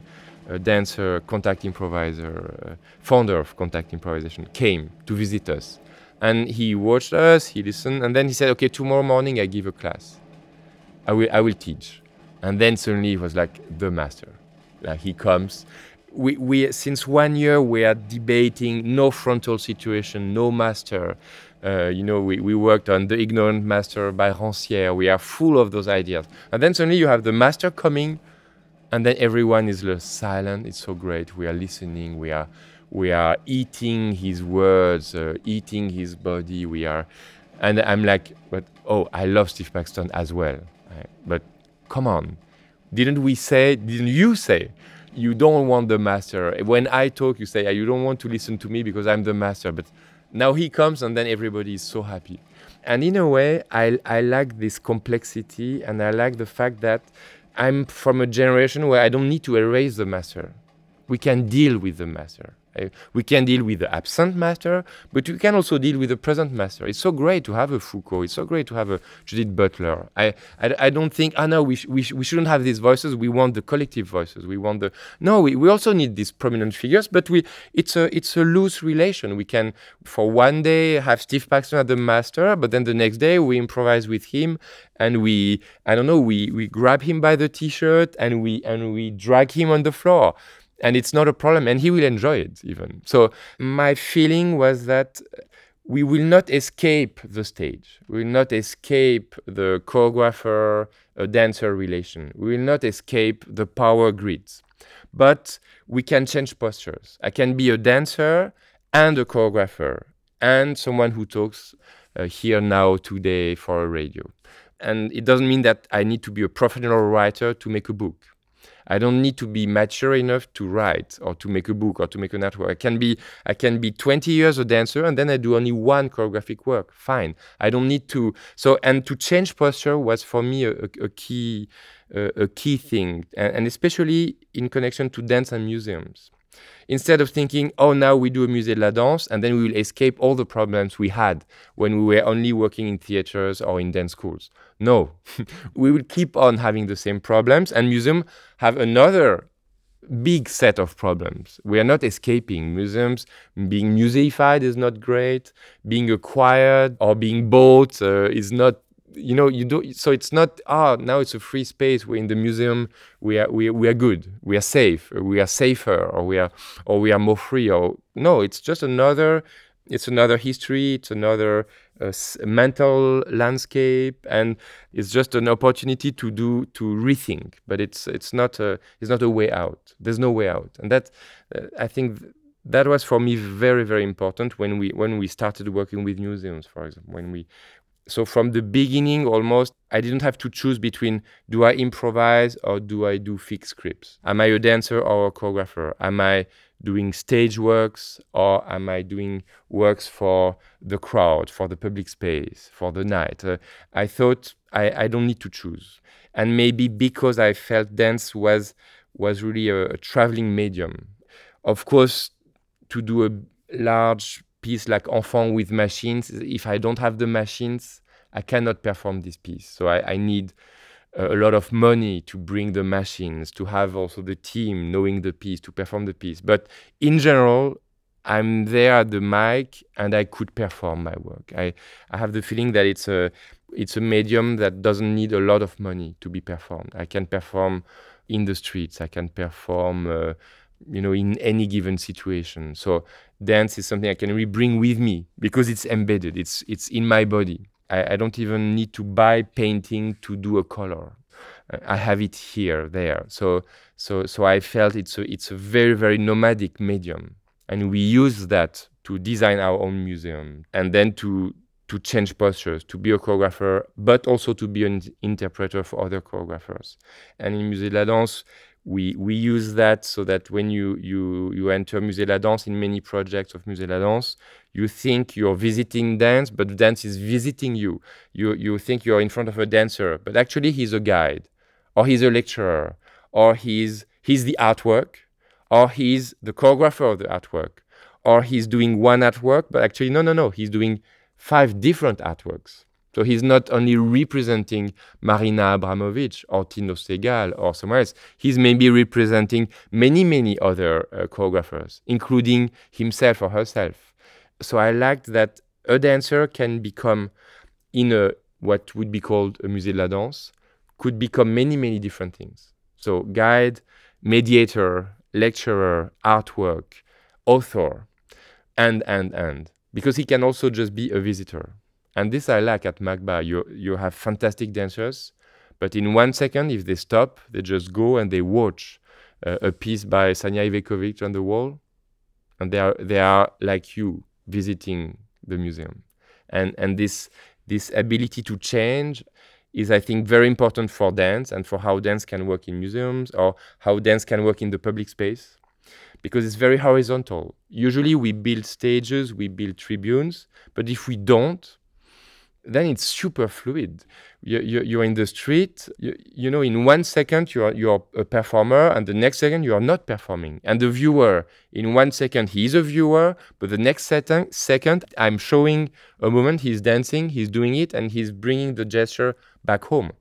uh, dancer, contact improviser, uh, founder of contact improvisation, came to visit us. And he watched us, he listened, and then he said, Okay, tomorrow morning I give a class. I will, I will teach. And then suddenly he was like the master. Like he comes. We, we, since one year, we are debating no frontal situation, no master. Uh, you know, we, we worked on The Ignorant Master by Rancière. We are full of those ideas. And then suddenly you have the master coming, and then everyone is silent. It's so great. We are listening. We are, we are eating his words, uh, eating his body. We are, and I'm like, but oh, I love Steve Paxton as well. But come on, didn't we say? Didn't you say? You don't want the master. When I talk, you say you don't want to listen to me because I'm the master. But now he comes and then everybody is so happy. And in a way, I, I like this complexity and I like the fact that I'm from a generation where I don't need to erase the master. We can deal with the master. Uh, we can deal with the absent master, but we can also deal with the present master. It's so great to have a Foucault. It's so great to have a Judith Butler. I, I, I don't think, oh no, we, sh- we, sh- we shouldn't have these voices. We want the collective voices. We want the, no, we, we also need these prominent figures, but we, it's a, it's a loose relation. We can, for one day, have Steve Paxton as the master, but then the next day we improvise with him and we, I don't know, we, we grab him by the t-shirt and we, and we drag him on the floor and it's not a problem and he will enjoy it even. So my feeling was that we will not escape the stage. We will not escape the choreographer dancer relation. We will not escape the power grids. But we can change postures. I can be a dancer and a choreographer and someone who talks uh, here now today for a radio. And it doesn't mean that i need to be a professional writer to make a book I don't need to be mature enough to write or to make a book or to make a network. I can be I can be 20 years a dancer and then I do only one choreographic work. Fine. I don't need to. So and to change posture was for me a, a, a key uh, a key thing, and, and especially in connection to dance and museums instead of thinking, oh, now we do a Musée de la Danse and then we will escape all the problems we had when we were only working in theaters or in dance schools. No, we will keep on having the same problems, and museums have another big set of problems. We are not escaping. Museums being museified is not great. Being acquired or being bought uh, is not you know you do so it's not ah now it's a free space we're in the museum we are we, we are good we are safe we are safer or we are or we are more free or no it's just another it's another history it's another uh, mental landscape and it's just an opportunity to do to rethink but it's it's not a it's not a way out. There's no way out. And that uh, i think th- that was for me very very important when we when we started working with museums for example when we so from the beginning almost i didn't have to choose between do i improvise or do i do fixed scripts? Am i a dancer or a choreographer? Am i doing stage works or am i doing works for the crowd for the public space for the night? Uh, i thought I, I don't need to choose. And maybe because i felt dance was was really a, a traveling medium. Of course to do a large piece like Enfant with machines, if I don't have the machines, I cannot perform this piece. So I, I need a lot of money to bring the machines, to have also the team knowing the piece, to perform the piece. But in general, I'm there at the mic and I could perform my work. I, I have the feeling that it's a it's a medium that doesn't need a lot of money to be performed. I can perform in the streets. I can perform uh, you know in any given situation. So dance is something i can really bring with me because it's embedded. It's it's in my body. I, I don't even need to buy painting to do a color. Uh, i have it here there. So so so i felt it's a it's a very very nomadic medium. And we use that to design our own museum and then to to change postures, to be a choreographer, but also to be an interpreter for other choreographers. And in Musée de la Danse, we we use that so that when you you you enter Musée la Danse in many projects of Musée la Danse, you think you're visiting dance, but dance is visiting you. You you think you're in front of a dancer, but actually he's a guide, or he's a lecturer, or he's he's the artwork, or he's the choreographer of the artwork, or he's doing one artwork, but actually no no no, he's doing five different artworks So he's not only representing Marina Abramovic or Tino Sehgal or somewhere else, he's maybe representing many, many other uh, choreographers, including himself or herself. So I liked that a dancer can become in a what would be called a musée de la danse, could become many, many different things. So guide, mediator, lecturer, artwork, author, and, and, and. Because he can also just be a visitor. And this I like at MACBA. You, you have fantastic dancers, but in one second, if they stop, they just go and they watch uh, a piece by Sanja Ivekovic on the wall, and they are, they are like you visiting the museum. And, and this, this ability to change is I think very important for dance and for how dance can work in museums or how dance can work in the public space because it's very horizontal. Usually we build stages, we build tribunes, but if we don't, then it's super fluid. You, you, you're in the street, you, you know, in one second you're, you're a performer, and the next second you are not performing. And the viewer, in one second he's a viewer, but the next second, second I'm showing a moment, he's dancing, he's doing it, and he's bringing the gesture back home.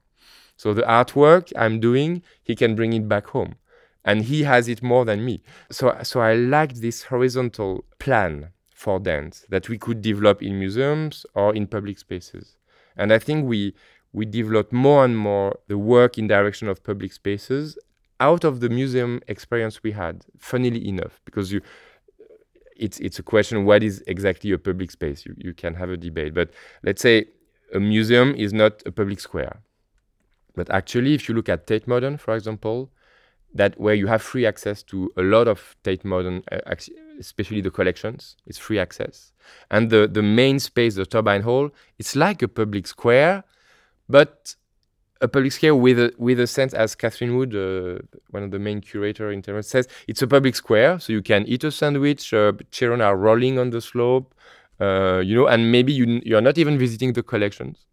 So the artwork I'm doing, he can bring it back home. And he has it more than me. So, so I like this horizontal plan for dance that we could develop in museums or in public spaces. And I think we we developed more and more the work in direction of public spaces out of the museum experience we had. Funnily enough, because you it's it's a question what is exactly a public space? You you can have a debate, but let's say a museum is not a public square. But actually, if you look at Tate Modern, for example, that where you have free access to a lot of Tate Modern, uh, especially the collections, it's free access. And the, the main space, the turbine hall, it's like a public square, but a public square with a, with a sense, as Catherine Wood, uh, one of the main curator in Terence says, it's a public square, so you can eat a sandwich, uh, children are rolling on the slope, uh, you know, and maybe you, you're not even visiting the collections.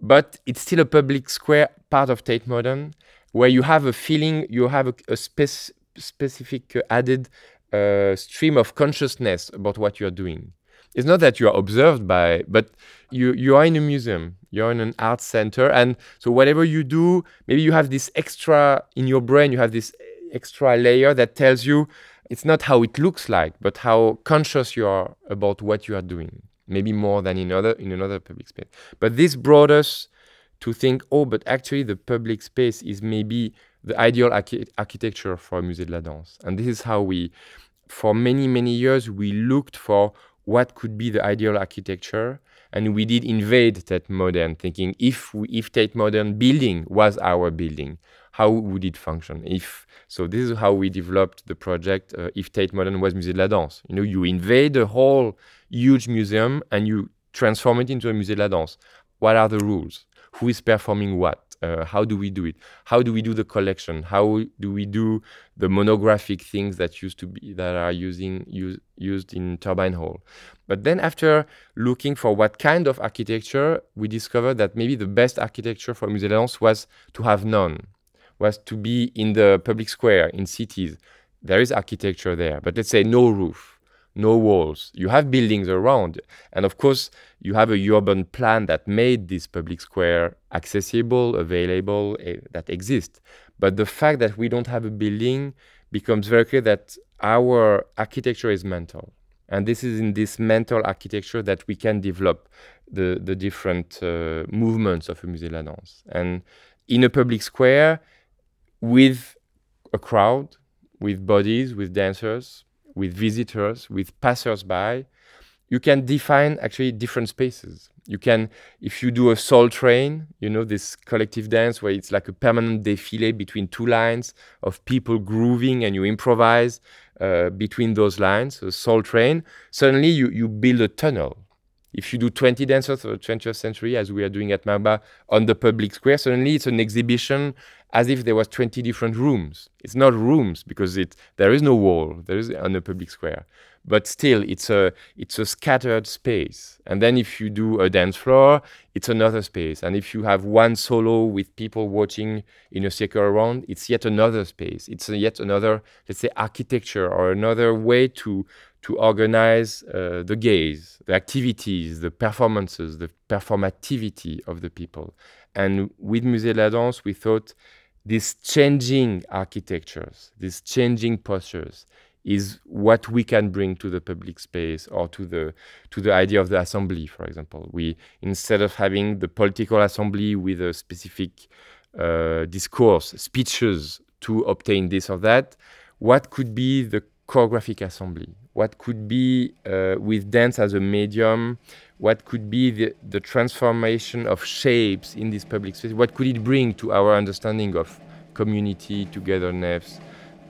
But it's still a public square part of Tate Modern, where you have a feeling, you have a, a spec- specific uh, added uh, stream of consciousness about what you're doing. It's not that you are observed by, but you you are in a museum, you're in an art center, and so whatever you do, maybe you have this extra in your brain, you have this extra layer that tells you it's not how it looks like, but how conscious you are about what you are doing. Maybe more than in other in another public space. But this brought us to think, oh, but actually the public space is maybe the ideal archi- architecture for a Musée de la Danse. And this is how we, for many, many years, we looked for what could be the ideal architecture. And we did invade Tate Modern, thinking if, we, if Tate Modern building was our building, how would it function? If so, this is how we developed the project. Uh, if Tate Modern was Musée de la Danse, you know, you invade a whole huge museum and you transform it into a Musée de la Danse. What are the rules? who is performing what uh, how do we do it? How do we do the collection? How do we do the monographic things that used to be that are using use, used in turbine hall? But then after looking for what kind of architecture we discovered that maybe the best architecture for musée la danse was to have none was to be in the public square in cities. There is architecture there but let's say no roof no walls. You have buildings around. And of course, you have a urban plan that made this public square accessible, available, uh, that exists. But the fact that we don't have a building becomes very clear that our architecture is mental. And this is in this mental architecture that we can develop the, the different uh, movements of a musée de la danse. And in a public square, with a crowd, with bodies, with dancers, with visitors, with passers-by, you can define actually different spaces. You can, if you do a soul train, you know, this collective dance where it's like a permanent défilé between two lines of people grooving and you improvise uh, between those lines, a soul train, suddenly you, you build a tunnel. If you do 20 dancers of the 20th century, as we are doing at MACBA on the public square, suddenly it's an exhibition as if there was 20 different rooms. It's not rooms because it there is no wall. There is on a public square, but still it's a it's a scattered space. And then if you do a dance floor, it's another space. And if you have one solo with people watching in a circle around, it's yet another space. It's yet another let's say architecture or another way to to organize uh, the gaze, the activities, the performances, the performativity of the people. And with Musée de la Danse, we thought these changing architectures, these changing postures, is what we can bring to the public space or to the to the idea of the assembly for example. We instead of having the political assembly with a specific uh, discourse speeches to obtain this or that what could be the choreographic assembly? What could be uh, with dance as a medium what could be the, the transformation of shapes in this public space what could it bring to our understanding of community togetherness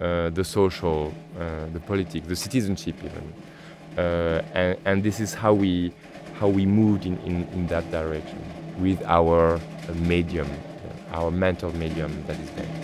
uh, the social, uh, the politics, the citizenship even. Uh, and, and, this is how we, how we moved in, in, in that direction with our medium, our mental medium that is there.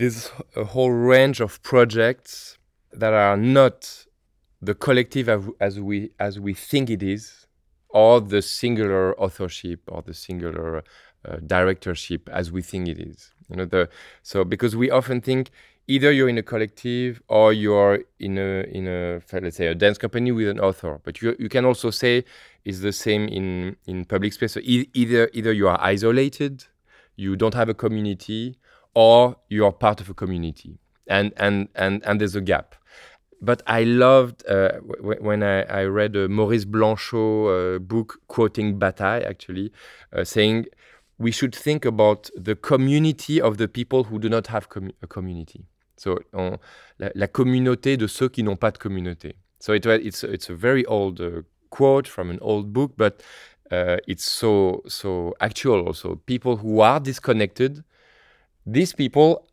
There's a whole range of projects that are not the collective as we as we think it is, or the singular authorship or the singular uh, directorship as we think it is. You know the so because we often think either you're in a collective or you're in a in a let's say a dance company with an author. But you you can also say it's the same in in public space. So e either either you are isolated, you don't have a community, or you are part of a community and and and and there's a gap but I loved uh, when I, I, read a Maurice Blanchot uh, book quoting Bataille, actually, uh, saying we should think about the community of the people who do not have com a community. So, on, la, la, communauté de ceux qui n'ont pas de communauté. So, it, it's, it's a very old uh, quote from an old book, but uh, it's so, so actual also. People who are disconnected these people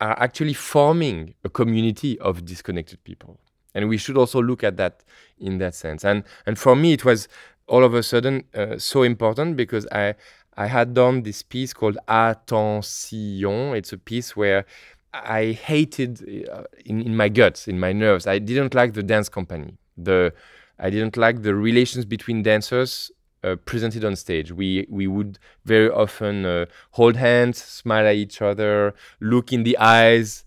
are actually forming a community of disconnected people. And we should also look at that in that sense. And, and for me, it was all of a sudden uh, so important because I, I had done this piece called Attention. It's a piece where I hated uh, in, in my guts, in my nerves. I didn't like the dance company. The I didn't like the relations between dancers uh, presented on stage. We we would very often uh, hold hands, smile at each other, look in the eyes,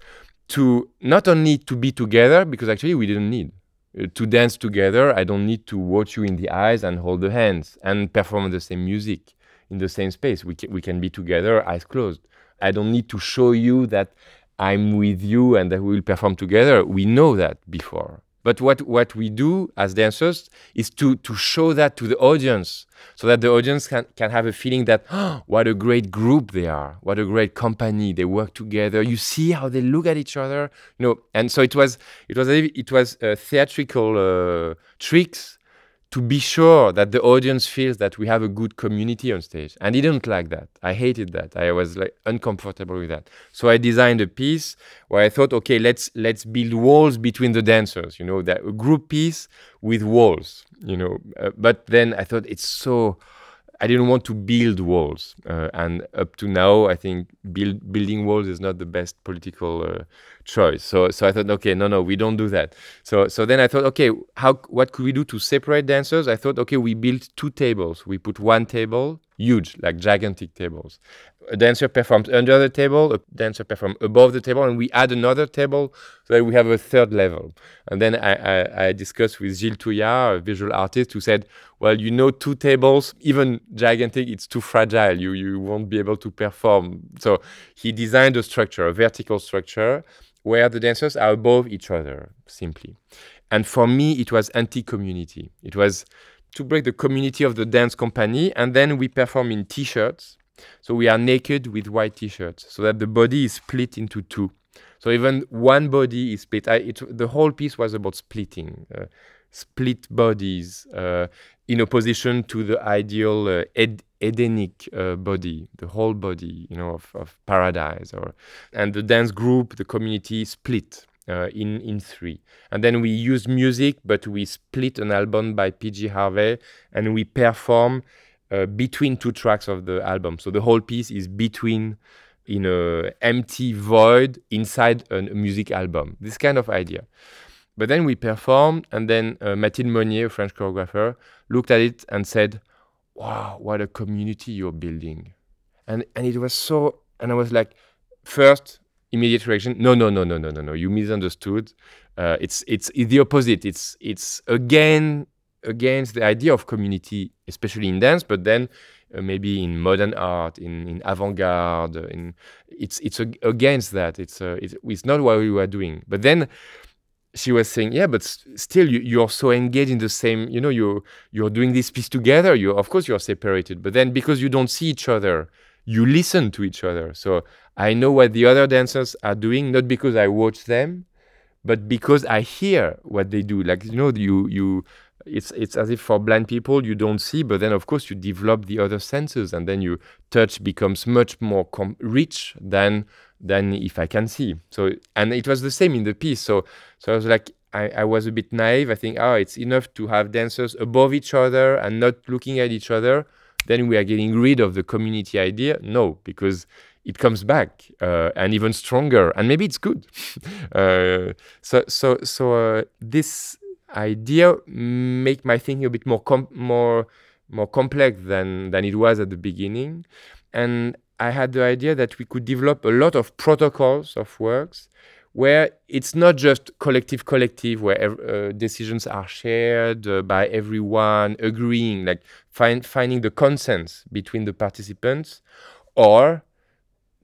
to not only to be together because actually we didn't need uh, to dance together. I don't need to watch you in the eyes and hold the hands and perform the same music in the same space. We can, we can be together, eyes closed. I don't need to show you that I'm with you and that we will perform together. We know that before. But what, what we do as dancers is to, to show that to the audience so that the audience can, can have a feeling that, oh, what a great group they are, what a great company, they work together. You see how they look at each other, you know. And so it was, it was, it was uh, theatrical uh, tricks to be sure that the audience feels that we have a good community on stage. And I didn't like that. I hated that. I was like uncomfortable with that. So I designed a piece where I thought, okay, let's let's build walls between the dancers. You know, that a group piece with walls. You know, uh, but then I thought it's so I didn't want to build walls, uh, and up to now, I think build, building walls is not the best political uh, choice. So, so I thought, okay, no, no, we don't do that. So, so then I thought, okay, how, what could we do to separate dancers? I thought, okay, we built two tables. We put one table, huge, like gigantic tables, a dancer performs under the table, a dancer performs above the table, and we add another table so that we have a third level. And then I, I, I discussed with Gilles Touyard, a visual artist, who said, well, you know, two tables, even gigantic, it's too fragile. You, you won't be able to perform. So he designed a structure, a vertical structure, where the dancers are above each other, simply. And for me, it was anti-community. It was to break the community of the dance company, and then we perform in t-shirts so we are naked with white t-shirts so that the body is split into two. So even one body is split. I, it, the whole piece was about splitting, uh, split bodies uh, in opposition to the ideal uh, ed- Edenic uh, body, the whole body, you know, of, of paradise. Or and the dance group, the community split. Uh, in in three, and then we use music, but we split an album by PJ Harvey, and we perform uh, between two tracks of the album. So the whole piece is between in a empty void inside a music album. This kind of idea. But then we performed, and then uh, Mathilde Monnier, a French choreographer, looked at it and said, "Wow, what a community you're building!" And and it was so. And I was like, first immediate reaction, no, no, no, no, no, no, no. You misunderstood. Uh, it's it's the opposite. It's it's again against the idea of community, especially in dance, but then uh, maybe in modern art, in, in avant-garde, in it's it's against that. It's, uh, it's it's not what we were doing. But then she was saying, yeah, but still you, you're so engaged in the same. You know, you you're doing this piece together. You of course you're separated, but then because you don't see each other, you listen to each other. So I know what the other dancers are doing, not because I watch them, but because I hear what they do. Like you know, you you it's it's as if for blind people you don't see but then of course you develop the other senses and then your touch becomes much more rich than than if i can see so and it was the same in the piece so so i was like I, I was a bit naive i think oh it's enough to have dancers above each other and not looking at each other then we are getting rid of the community idea? No because it comes back uh, and even stronger and maybe it's good. Uh, so so so uh, this idea make my thinking a bit more more more complex than than it was at the beginning. And i had the idea that we could develop a lot of protocols of works where it's not just collective collective where uh, decisions are shared uh, by everyone agreeing like find, finding the consensus between the participants or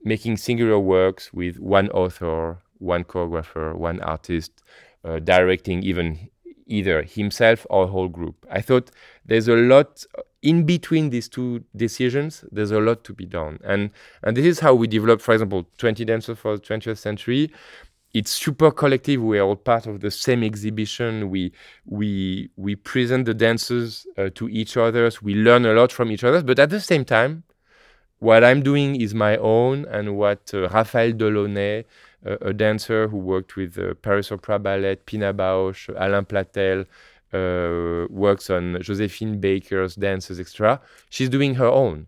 making singular works with one author one choreographer one artist uh, directing even either himself or a whole group. I thought there's a lot in between these two decisions. There's a lot to be done, and and this is how we develop, for example, 20 dancers for the 20th century. It's super collective. We are all part of the same exhibition. We we we present the dancers uh, to each other. We learn a lot from each other, but at the same time, what I'm doing is my own, and what uh, Raphaëlle Delaunay a dancer who worked with uh, Paris Opera Ballet, Pina Bausch, Alain Platel, uh, works on Josephine Baker's dances, etc. She's doing her own.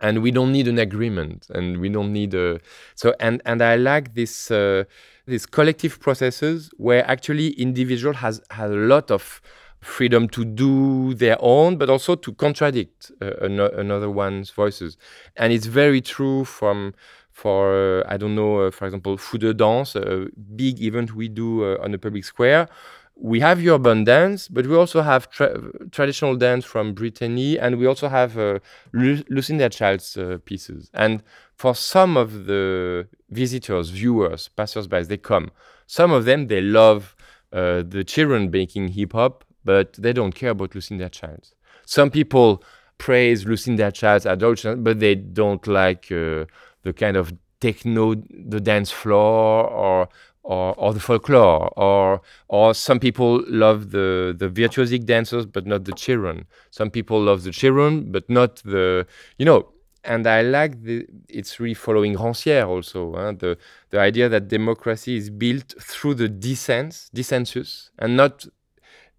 And we don't need an agreement, and we don't need a so. And and I like this uh, these collective processes where actually individual has has a lot of freedom to do their own, but also to contradict uh, another one's voices. And it's very true from for uh, I don't know, uh, for example, Fou de Danse, a big event we do uh, on the public square. we have urban dance, but we also have tra- traditional dance from Brittany, and we also have uh, Lu- Lucinda Childs uh, pieces. And for some of the visitors, viewers, passersby, they come. Some of them they love uh, the children making hip hop, but they don't care about Lucinda Childs. Some people praise Lucinda Childs, adult, but they don't like uh, the kind of techno, the dance floor, or or, or the folklore, or or some people love the the virtuosic dancers, but not the children. Some people love the children, but not the you know. And I like the it's really following Rancière also huh? the the idea that democracy is built through the dissent, dissensus, and not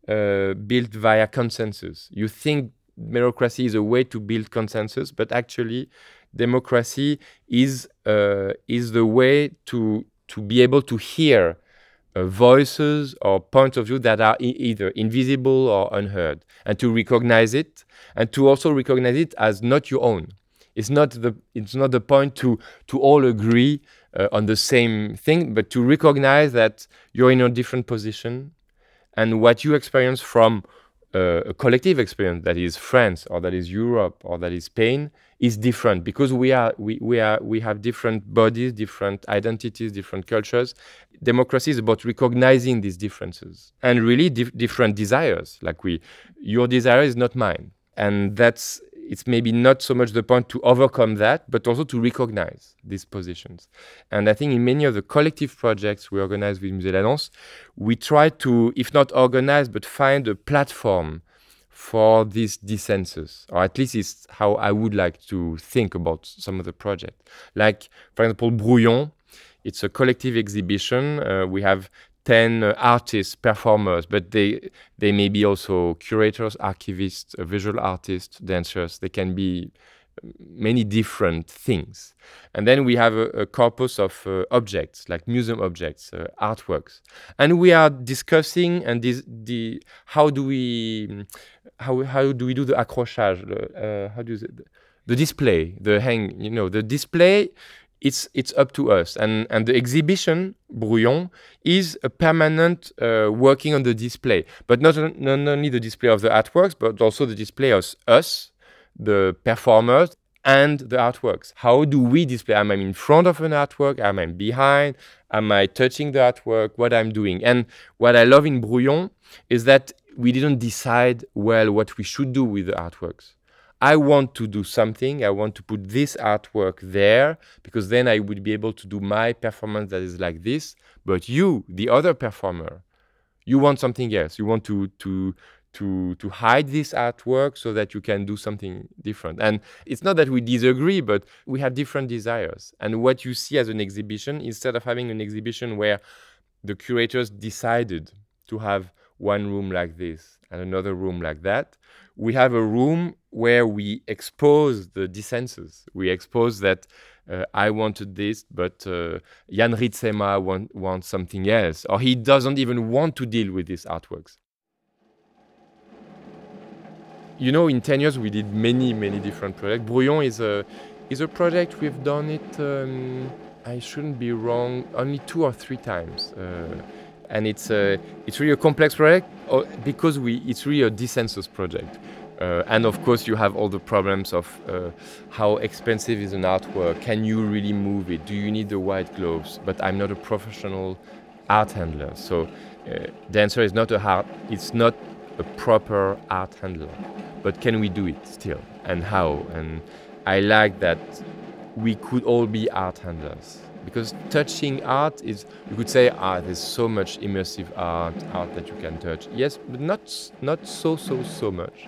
uh, built via consensus. You think democracy is a way to build consensus, but actually, democracy is uh, is the way to to be able to hear uh, voices or points of view that are e- either invisible or unheard, and to recognize it, and to also recognize it as not your own. It's not the it's not the point to to all agree uh, on the same thing, but to recognize that you're in a different position, and what you experience from uh, a collective experience that is France or that is Europe or that is Spain is different because we are we, we are we have different bodies, different identities, different cultures. Democracy is about recognizing these differences and really dif- different desires. Like we, your desire is not mine, and that's it's maybe not so much the point to overcome that, but also to recognize these positions. And I think in many of the collective projects we organize with Musée de we try to, if not organize, but find a platform for these dissensus, or at least it's how I would like to think about some of the project. Like, for example, Brouillon, it's a collective exhibition. Uh, we have 10 uh, artists, performers, but they they may be also curators, archivists, uh, visual artists, dancers. They can be many different things. And then we have a, a corpus of uh, objects, like museum objects, uh, artworks. And we are discussing and this, the how do we how how do we do the accrochage? Uh, how do you the display, the hang, you know, the display it's it's up to us. And and the exhibition Brouillon is a permanent uh, working on the display, but not not only the display of the artworks, but also the display of us, the performers, and the artworks. How do we display? Am I in front of an artwork? Am I behind? Am I touching the artwork? What I'm doing? And what I love in Brouillon is that we didn't decide well what we should do with the artworks. I want to do something. I want to put this artwork there because then I would be able to do my performance that is like this. But you, the other performer, you want something else. You want to to to to hide this artwork so that you can do something different. And it's not that we disagree, but we have different desires. And what you see as an exhibition, instead of having an exhibition where the curators decided to have one room like this and another room like that, we have a room where we expose the dissensus. We expose that uh, I wanted this, but uh, Jan Ritsema want, wants something else, or he doesn't even want to deal with these artworks. You know, in 10 years, we did many, many different projects. Brouillon is a, is a project, we've done it, um, I shouldn't be wrong, only two or three times. Uh, and it's a, it's really a complex project uh, because we, it's really a dissensus project. Uh, and of course, you have all the problems of uh, how expensive is an artwork. Can you really move it? Do you need the white gloves? But I'm not a professional art handler, so uh, the answer is not a hard. It's not a proper art handler. But can we do it still? And how? And I like that we could all be art handlers because touching art is you could say ah there's so much immersive art art that you can touch. Yes but not not so so so much.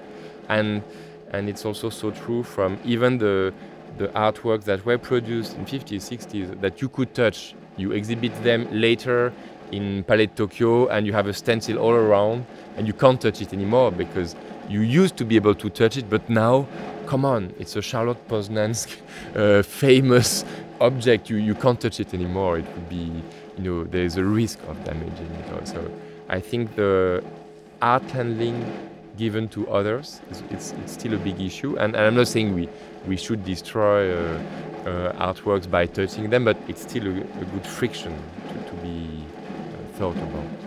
And and it's also so true from even the the artworks that were produced in 50s 60s that you could touch. You exhibit them later in Palais de Tokyo and you have a stencil all around and you can't touch it anymore because you used to be able to touch it but now come on it's a Charlotte Posenenske uh, famous object you, you can't touch it anymore it would be you know there's a risk of damaging it so I think the art handling given to others. It's, it's, it's still a big issue. And, and, I'm not saying we, we should destroy uh, uh, artworks by touching them, but it's still a, a good friction to, to be uh, thought about.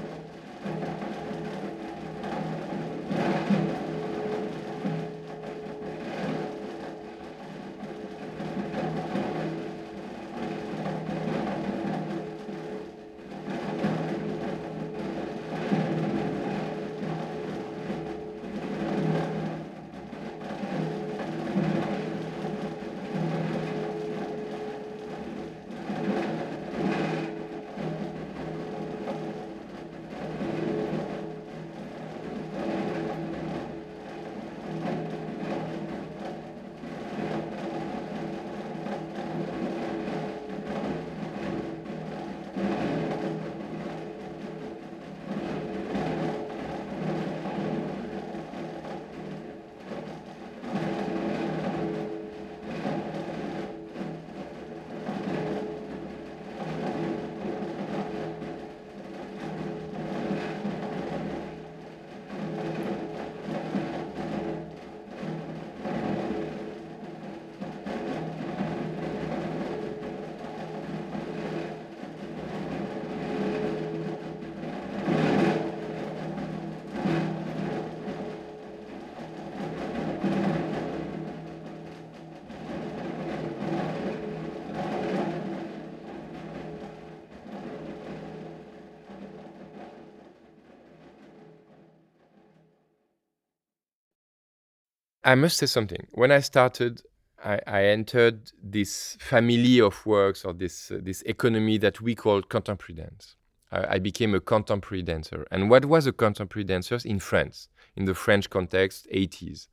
I must say something. When I started, I, I entered this family of works or this uh, this economy that we call contemporary dance. I, I became a contemporary dancer. And what was a contemporary dancer in France, in the French context, 80s?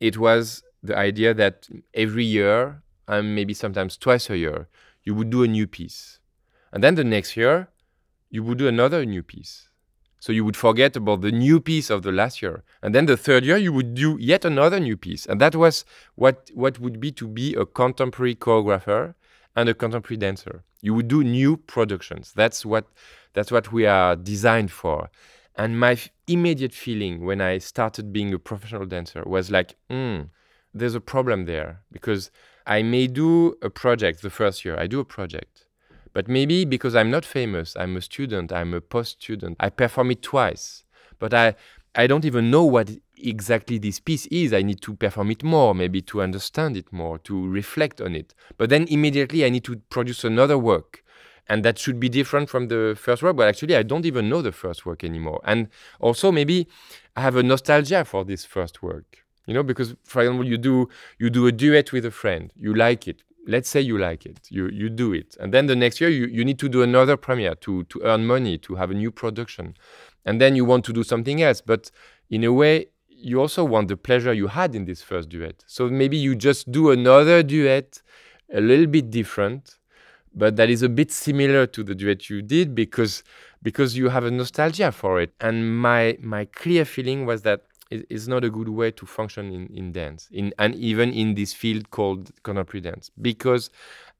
It was the idea that every year, and maybe sometimes twice a year, you would do a new piece. And then the next year, you would do another new piece. So you would forget about the new piece of the last year. And then the third year, you would do yet another new piece. And that was what, what would be to be a contemporary choreographer and a contemporary dancer. You would do new productions. That's what, that's what we are designed for. And my f- immediate feeling when I started being a professional dancer was like, hmm, there's a problem there because I may do a project the first year. I do a project but maybe because I'm not famous, I'm a student, I'm a post student, I perform it twice. But I, I don't even know what exactly this piece is. I need to perform it more, maybe to understand it more, to reflect on it. But then immediately I need to produce another work. And that should be different from the first work, but actually I don't even know the first work anymore. And also maybe I have a nostalgia for this first work. You know, because for example, you do you do a duet with a friend, you like it, let's say you like it, you, you do it. And then the next year, you, you need to do another premiere to, to earn money, to have a new production. And then you want to do something else. But in a way, you also want the pleasure you had in this first duet. So maybe you just do another duet, a little bit different, but that is a bit similar to the duet you did because because you have a nostalgia for it. And my my clear feeling was that is not a good way to function in, in dance in and even in this field called contemporary dance because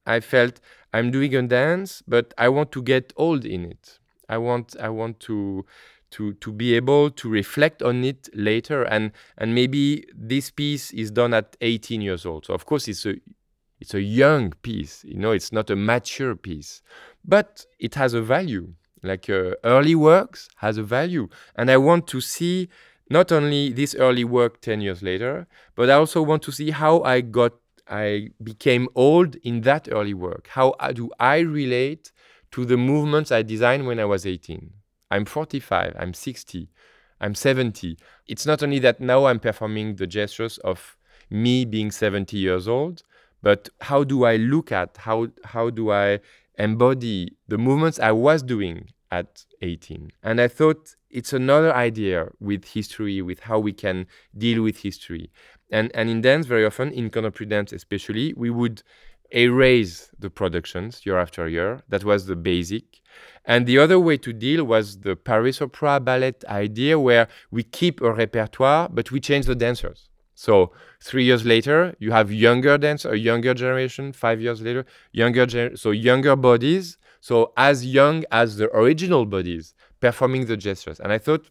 i felt i'm doing a dance but i want to get old in it. I want i want to to to be able to reflect on it later and and maybe this piece is done at 18 years old. So of course it's a it's a young piece you know it's not a mature piece but it has a value. Like uh, early works has a value and i want to see not only this early work 10 years later, but I also want to see how I got, I became old in that early work. How uh, do I relate to the movements I designed when I was 18? I'm 45, I'm 60, I'm 70. It's not only that now I'm performing the gestures of me being 70 years old, but how do I look at, how, how do I embody the movements I was doing at 18? And I thought it's another idea with history, with how we can deal with history. And, and in dance, very often, in contemporary dance especially, we would erase the productions year after year. That was the basic. And the other way to deal was the Paris Opera Ballet idea, where we keep a repertoire, but we change the dancers. So three years later, you have younger dancers, a younger generation. Five years later, younger so younger bodies. So as young as the original bodies, performing the gestures. And I thought,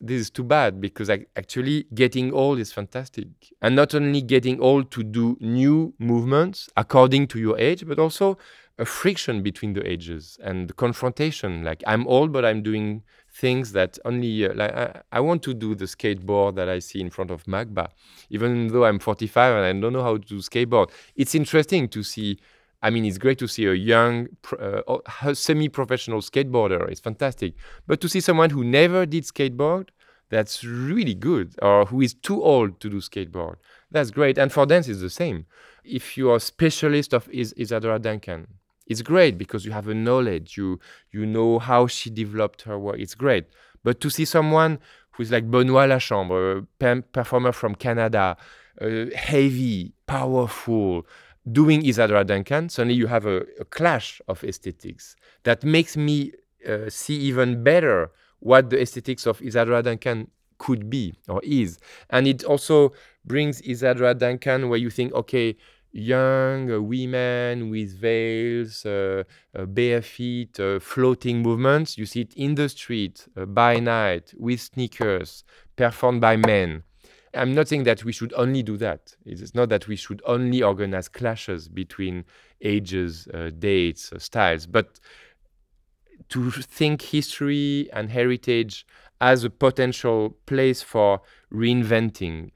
this is too bad because I, actually getting old is fantastic. And not only getting old to do new movements according to your age, but also a friction between the ages and the confrontation. Like I'm old, but I'm doing things that only uh, like I, I, want to do the skateboard that I see in front of MACBA, even though I'm 45 and I don't know how to skateboard. It's interesting to see I mean, it's great to see a young, uh, semi professional skateboarder. It's fantastic. But to see someone who never did skateboard, that's really good, or who is too old to do skateboard, that's great. And for dance, it's the same. If you are a specialist of Is- Isadora Duncan, it's great because you have a knowledge, you, you know how she developed her work. It's great. But to see someone who's like Benoit Lachambre, a performer from Canada, uh, heavy, powerful, doing Isadora Duncan, suddenly you have a, a clash of aesthetics that makes me uh, see even better what the aesthetics of Isadora Duncan could be or is. And it also brings Isadora Duncan where you think, okay, young uh, women with veils, uh, uh, bare feet, uh, floating movements. You see it in the street, by night, with sneakers, performed by men. I'm not saying that we should only do that. It's not that we should only organize clashes between ages, uh, dates, uh, styles, but to think history and heritage as a potential place for reinventing,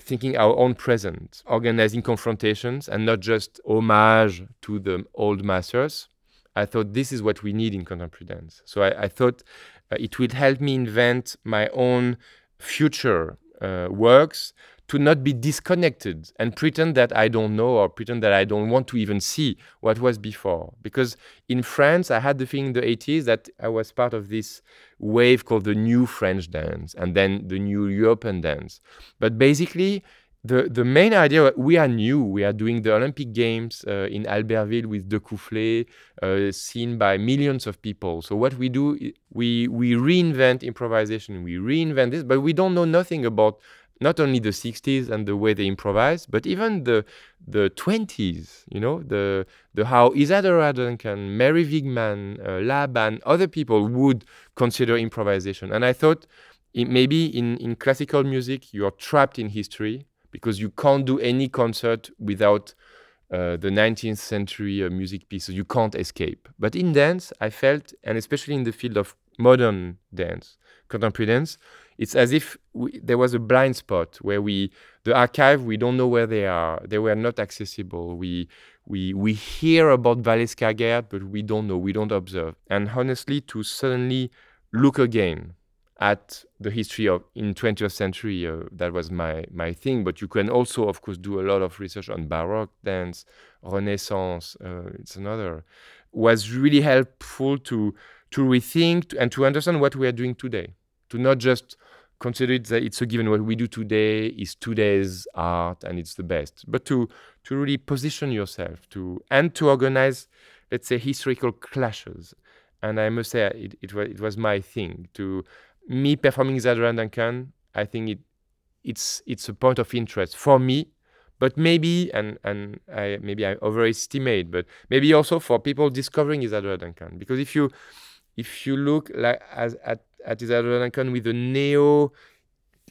thinking our own present, organizing confrontations and not just homage to the old masters. I thought this is what we need in contemporary dance. So I, I thought uh, it would help me invent my own future uh, works to not be disconnected and pretend that I don't know or pretend that I don't want to even see what was before. Because in France, I had the feeling in the 80s that I was part of this wave called the new French dance and then the new European dance. But basically, the, the main idea we are new. We are doing the olympic games uh, in albertville with Decouflé uh, seen by millions of people. So what we do we we reinvent improvisation. We reinvent this but we don't know nothing about not only the 60s and the way they improvise but even the the 20s you know the the how isadora duncan mary wigman uh, laban other people would consider improvisation. And i thought it, maybe in in classical music you're trapped in history because you can't do any concert without uh, the 19th century uh, music pieces. You can't escape. But in dance, I felt, and especially in the field of modern dance, contemporary dance, it's as if we, there was a blind spot where we, the archive, we don't know where they are. They were not accessible. We, we, we hear about Valeska Gerd, but we don't know, we don't observe. And honestly, to suddenly look again at the history of in 20th century uh, that was my my thing. But you can also of course do a lot of research on baroque dance renaissance uh, it's another was really helpful to to rethink and to understand what we are doing today. To not just consider it that it's a given what we do today is today's art and it's the best but to to really position yourself to and to organize let's say historical clashes. And I must say it, it, it was my thing to me performing Isadora Duncan, I think it it's it's a point of interest for me, but maybe and and I maybe I overestimate, but maybe also for people discovering Isadora Duncan. Because if you if you look like as at, at Isadora Duncan with a neo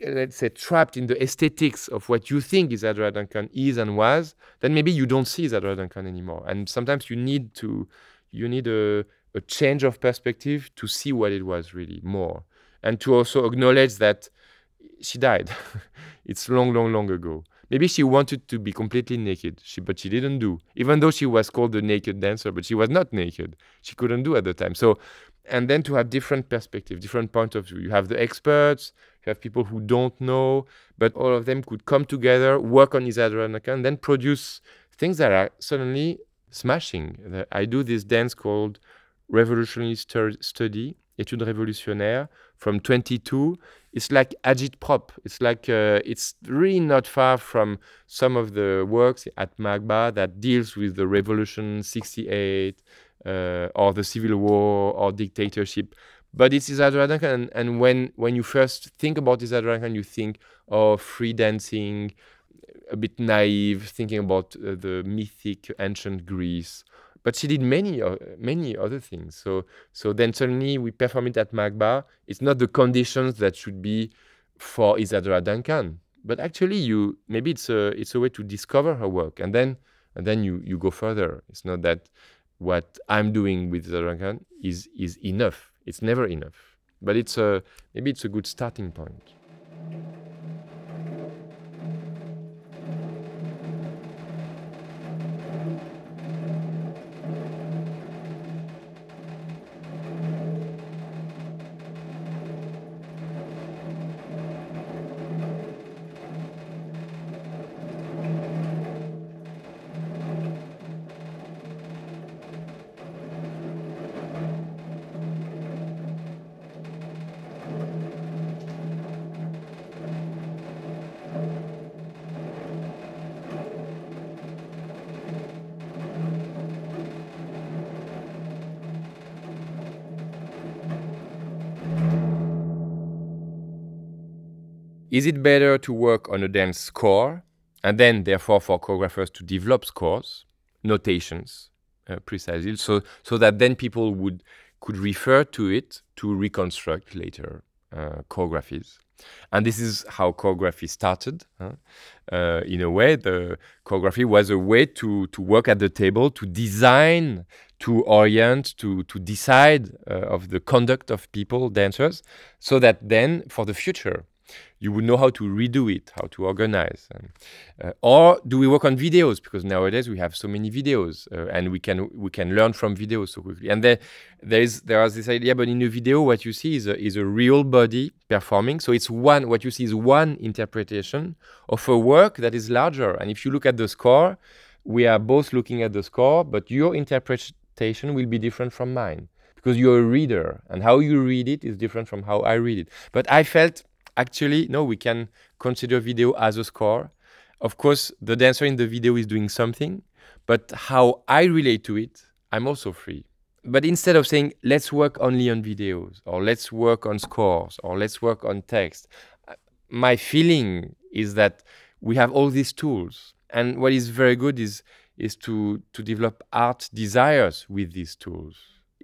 let's say trapped in the aesthetics of what you think Isadora Duncan is and was, then maybe you don't see Isadora Duncan anymore. And sometimes you need to you need a, a change of perspective to see what it was really more and to also acknowledge that she died. it's long, long, long ago. Maybe she wanted to be completely naked, she, but she didn't do. Even though she was called the naked dancer, but she was not naked. She couldn't do at the time. So, and then to have different perspective, different point of view. You have the experts, you have people who don't know, but all of them could come together, work on Isadora and then produce things that are suddenly smashing. I do this dance called Revolutionary Study, Étude révolutionnaire, from 22 it's like agitprop it's like uh, it's really not far from some of the works at MACBA that deals with the revolution 68 uh, or the civil war or dictatorship. But it's Isadora and, and when when you first think about Isadora you think of free dancing a bit naive thinking about uh, the mythic ancient Greece but she did many many other things. So so then suddenly we perform it at MACBA. It's not the conditions that should be for Isadora Duncan, but actually you maybe it's a it's a way to discover her work, and then and then you you go further. It's not that what I'm doing with Isadora Duncan is is enough. It's never enough, but it's a maybe it's a good starting point. Is it better to work on a dance score and then, therefore, for choreographers to develop scores, notations, uh, precisely, so so that then people would could refer to it to reconstruct later uh, choreographies. And this is how choreography started. Huh? Uh, in a way, the choreography was a way to, to work at the table, to design, to orient, to, to decide uh, of the conduct of people, dancers, so that then for the future, you would know how to redo it, how to organize. Uh, or do we work on videos? Because nowadays we have so many videos, uh, and we can we can learn from videos so quickly. And there there is there is this idea, but in a video, what you see is a, is a real body performing. So it's one what you see is one interpretation of a work that is larger. And if you look at the score, we are both looking at the score, but your interpretation will be different from mine because you're a reader and how you read it is different from how I read it. But I felt actually, no, we can consider video as a score. Of course, the dancer in the video is doing something, but how I relate to it, I'm also free. But instead of saying, let's work only on videos, or let's work on scores, or let's work on text, uh, my feeling is that we have all these tools. And what is very good is, is to, to develop art desires with these tools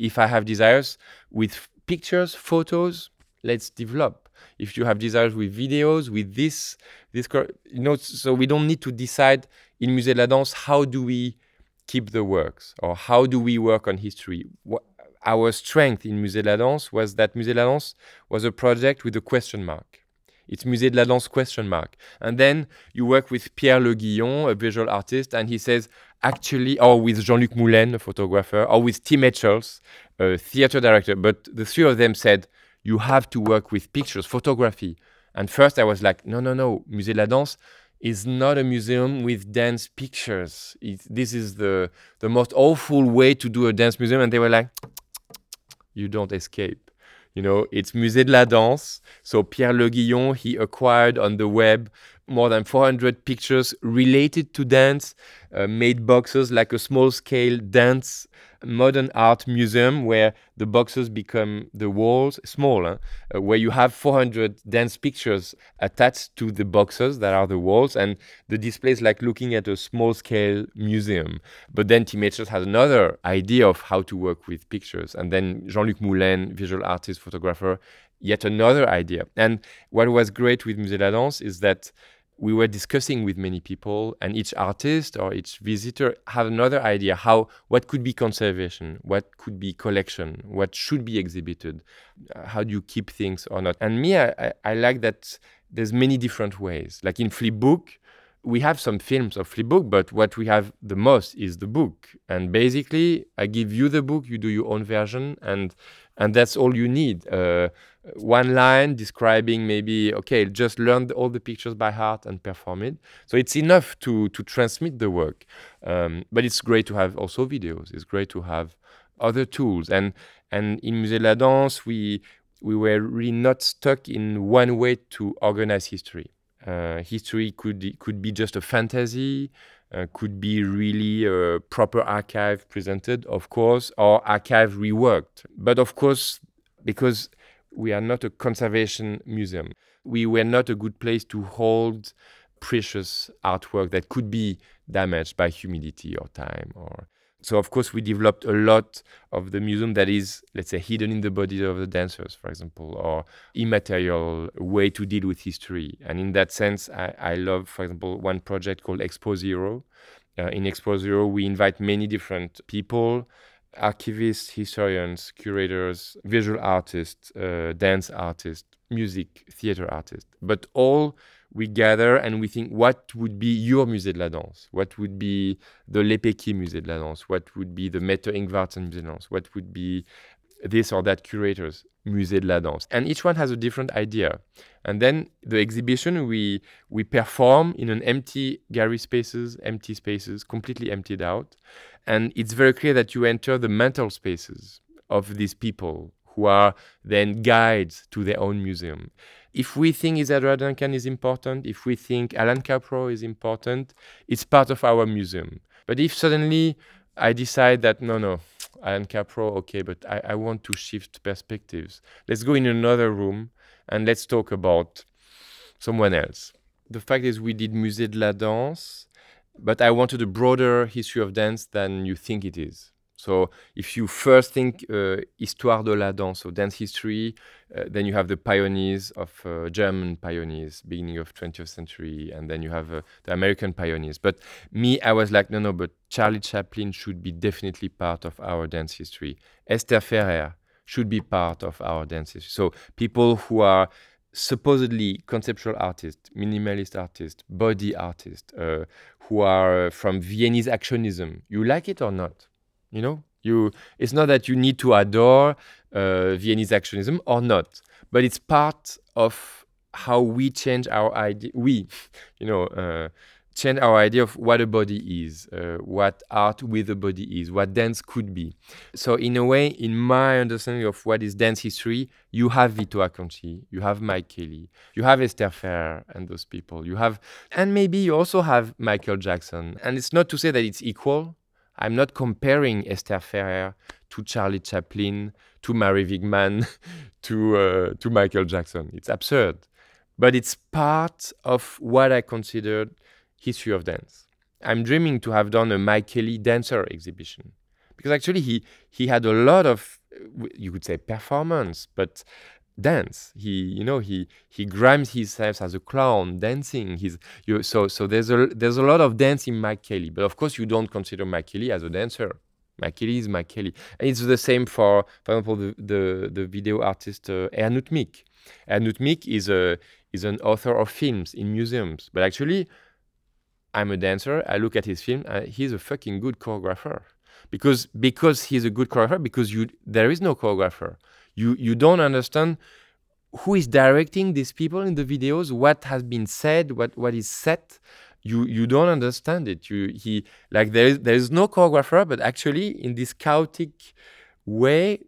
if I have desires with pictures, photos, let's develop. If you have desires with videos, with this, this, you know, so we don't need to decide in Musée de la Danse how do we keep the works or how do we work on history. What, our strength in Musée de la Danse was that Musée de la Danse was a project with a question mark. It's Musée de la Danse question mark. And then you work with Pierre Leguillon, a visual artist, and he says, actually, or with Jean-Luc Moulène, a photographer, or with Tim Etchells, a theater director. But the three of them said, you have to work with pictures, photography. And first I was like, no, no, no, Musée de la Danse is not a museum with dance pictures. It, this is the, the most awful way to do a dance museum. And they were like, you don't escape. You know, it's Musée de la Danse. So Pierre Leguillon, he acquired on the web more than 400 pictures related to dance, uh, made boxes like a small scale dance modern art museum where the boxes become the walls, smaller, uh, where you have 400 dance pictures attached to the boxes that are the walls, and the display is like looking at a small scale museum. But then Tim Etchells has another idea of how to work with pictures, and then Jean Luc Moulène, visual artist, photographer, yet another idea. And what was great with Musée la Danse is that we were discussing with many people and each artist or each visitor had another idea how what could be conservation what could be collection what should be exhibited uh, how do you keep things or not? And me I, I, I like that there's many different ways. Like in flipbook we have some films of flipbook but what we have the most is the book. And basically i give you the book you do your own version and and that's all you need. Uh, one line describing maybe okay just learn all the pictures by heart and perform it. So it's enough to to transmit the work. Um, but it's great to have also videos. It's great to have other tools. And and in musée de la danse we we were really not stuck in one way to organize history. Uh, history could could be just a fantasy uh, could be really a proper archive presented of course or archive reworked but of course because we are not a conservation museum. We were not a good place to hold precious artwork that could be damaged by humidity or time or so of course we developed a lot of the museum that is let's say hidden in the bodies of the dancers for example or immaterial way to deal with history and in that sense i, I love for example one project called expo zero uh, in expo zero we invite many different people archivists, historians, curators, visual artists, uh, dance artists, music, theater artists. But all we gather and we think what would be your Musée de la Danse? What would be the Lepecki Musée de la Danse? What would be the Mette Ingvartsen Musée de la Danse? What would be this or that curator's Musée de la Danse? And each one has a different idea. And then the exhibition we we perform in an empty gallery spaces, empty spaces, completely emptied out. And it's very clear that you enter the mental spaces of these people who are then guides to their own museum. If we think Isadora Duncan is important, if we think Allan Kaprow is important, it's part of our museum. But if suddenly I decide that no, no, Allan Kaprow, okay, but I, I want to shift perspectives. Let's go in another room and let's talk about someone else. The fact is, we did Musée de la Danse, but I wanted a broader history of dance than you think it is. So if you first think uh, Histoire de la danse, so dance history, uh, then you have the pioneers of uh, German pioneers, beginning of 20th century, and then you have uh, the American pioneers. But me, I was like, no, no, but Charlie Chaplin should be definitely part of our dance history. Esther Ferrer should be part of our dance history. So people who are supposedly conceptual artists, minimalist artists, body artists, uh, who are from Viennese actionism. You like it or not? You know, you. It's not that you need to adore uh, Viennese actionism or not, but it's part of how we change our idea. We, you know, uh, change our idea of what a body is, uh, what art with a body is, what dance could be. So, in a way, in my understanding of what is dance history, you have Vito Acconci, you have Mike Kelley, you have Esther Ferrer and those people. You have, and maybe you also have Michael Jackson. And it's not to say that it's equal. I'm not comparing Esther Ferrer to Charlie Chaplin, to Mary Wigman, to uh, to Michael Jackson. It's absurd, but it's part of what I considered history of dance. I'm dreaming to have done a Mike Kelley dancer exhibition because actually he he had a lot of you could say performance, but dance. He you know he he grimes himself as a clown dancing. He's you so so there's a there's a lot of dance in Mike Kelley but of course you don't consider Mike Kelley as a dancer. Mike Kelley is Mike Kelley and it's the same for for example the the, the video artist uh, Aernout Mik. Aernout Mik is a is an author of films in museums, but actually I'm a dancer. I look at his film. Uh, he's a fucking good choreographer because because he's a good choreographer. Because you there is no choreographer. You you don't understand who is directing these people in the videos. What has been said. What what is set. You you don't understand it. You he like there is there is no choreographer, but actually in this chaotic way,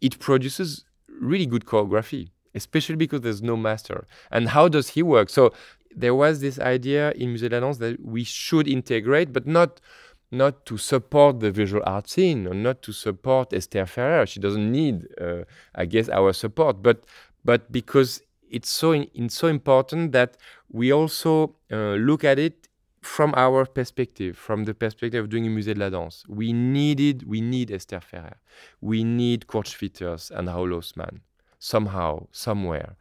it produces really good choreography especially because there's no master. And how does he work? So there was this idea in Musée that we should integrate, but not not to support the visual art scene or not to support Esther Ferrer. She doesn't need, uh, I guess, our support, but but because it's so in, it's so important that we also uh, look at it from our perspective, from the perspective of doing a Musée de la Danse. We needed, we need Esther Ferrer. We need Kurt Schwitters and Raoul somehow, somewhere.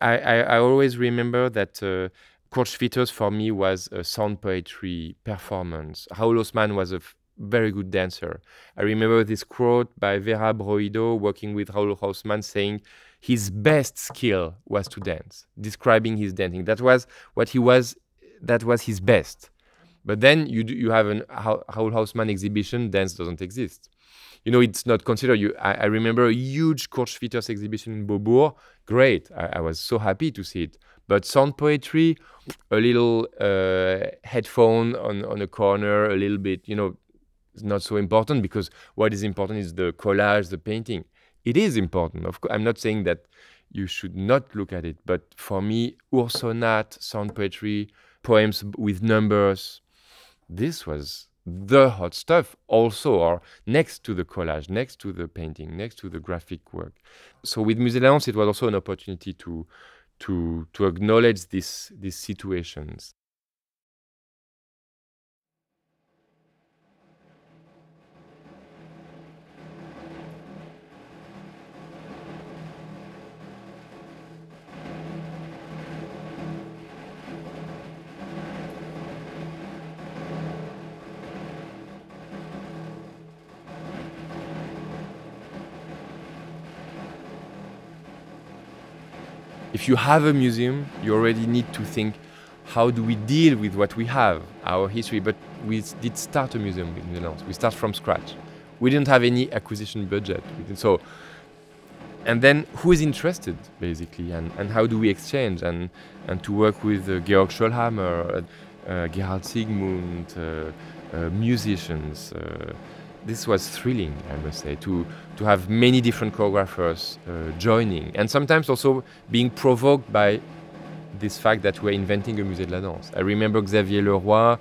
I, I, I always remember that uh, Schwitters for me was a sound poetry performance. Raoul Hausmann was a very good dancer. I remember this quote by Vera Broido working with Raoul Hausmann saying his best skill was to dance, describing his dancing. That was what he was, that was his best. But then you, do, you have an Raoul Hausmann exhibition, dance doesn't exist you know, it's not considered. You, I, I remember a huge Schwitters exhibition in Beaubourg. Great, I, I, was so happy to see it. But sound poetry, a little uh, headphone on, on a corner, a little bit, you know, it's not so important because what is important is the collage, the painting. It is important. Of course, I'm not saying that you should not look at it, but for me, Ursonate, sound poetry, poems with numbers, this was the hot stuff also or next to the collage next to the painting next to the graphic work so with musée it was also an opportunity to to to acknowledge this these situations if you have a museum, you already need to think how do we deal with what we have, our history. But we did start a museum in the Netherlands. We start from scratch. We didn't have any acquisition budget. So, and then who is interested, basically, and, and how do we exchange and, and to work with uh, Georg Schoellhammer, uh, uh, Gerald Siegmund, uh, uh, musicians. This was thrilling, I must say, to, to have many different choreographers uh, joining, and sometimes also being provoked by this fact that we're inventing a musée de la danse. I remember Xavier Leroy,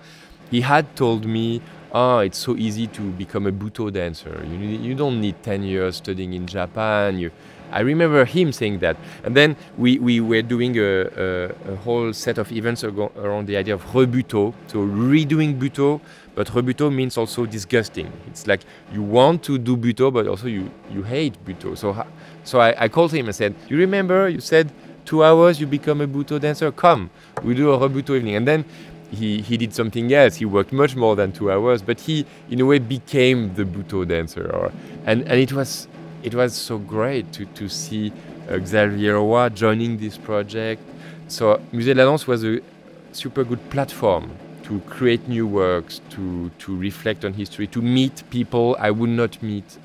he had told me, oh, it's so easy to become a Butoh dancer. You, you don't need 10 years studying in Japan. You, I remember him saying that. And then we, we were doing a, a, a whole set of events around the idea of rebuto, so redoing Butoh, but rebuto means also disgusting. It's like you want to do Butoh, but also you, you hate Butoh. So, so I, I called him and said, You remember you said two hours you become a Butoh dancer? Come, we do a rebuto evening. And then he, he did something else. He worked much more than two hours, but he, in a way, became the Butoh dancer. Or, and, and it was it was so great to, to see uh, Xavier Roy joining this project. So Musée de la Danse was a super good platform to create new works, to, to reflect on history, to meet people I would not meet.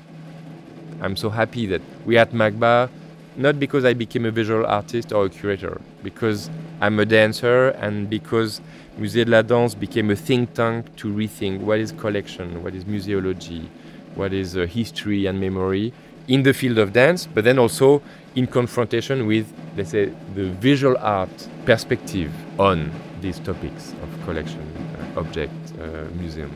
I'm so happy that we at MACBA, not because I became a visual artist or a curator, because I'm a dancer and because Musée de la Danse became a think tank to rethink what is collection, what is museology, what is uh, history and memory in the field of dance, but then also in confrontation with, let's say, the visual art perspective on these topics of collection, object, uh, museum.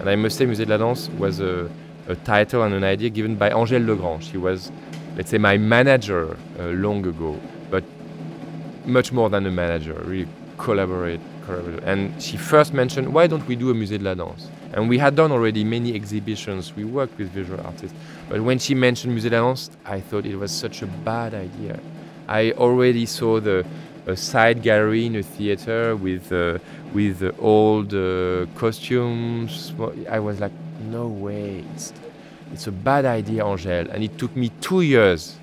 And I must say, Musée de la Danse was a, a title and an idea given by Angèle Legrand. She was let's say, my manager uh, long ago, but much more than a manager, really collaborate, collaborate. And she first mentioned, why don't we do a Musée de la Danse? And we had done already many exhibitions, we worked with visual artists. But when she mentioned Musée de la Danse, I thought it was such a bad idea. I already saw the a side gallery in a theater with uh, with uh, old uh, costumes. I was like, no way, it's it's a bad idea, Angèle. And it took me two years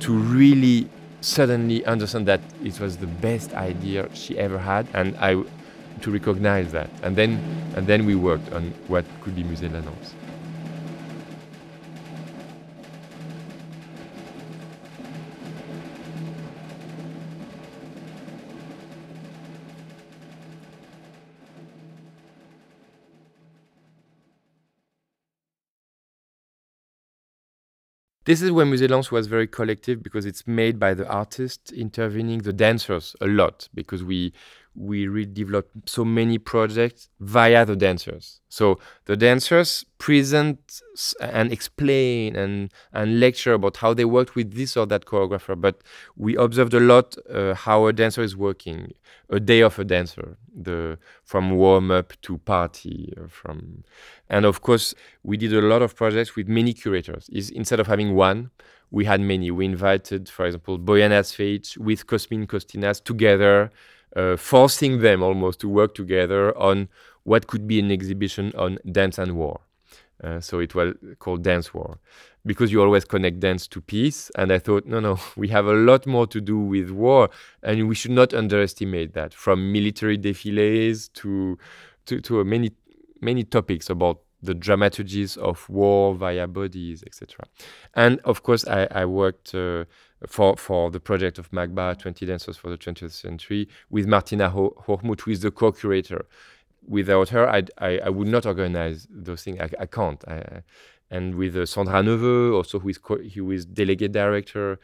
to really suddenly understand that it was the best idea she ever had, and I to recognize that. And then and then we worked on what could be Musée de la. This is where Musée was very collective because it's made by the artists intervening the dancers a lot because we we really developed so many projects via the dancers. So the dancers present and explain and, and lecture about how they worked with this or that choreographer. But we observed a lot uh, how a dancer is working, a day of a dancer, the from warm up to party, uh, from, and of course we did a lot of projects with many curators. Is instead of having one, we had many. We invited, for example, Bojana Cvejic with Cosmin Costinaș together uh, forcing them almost to work together on what could be an exhibition on dance and war. Uh, so it was called Dance War because you always connect dance to peace. And I thought, no, no, we have a lot more to do with war, and we should not underestimate that. From military défilés to to, to many many topics about the dramaturgies of war via bodies, etc. And of course, I, I worked uh, for for the project of MACBA, 20 Dancers for the 20th Century, with Martina Ho- who is the co-curator. Without her, I, I, I would not organize those things. I, I can't. I, and with uh, Sandra Neveu, also who is, co- who is delegate director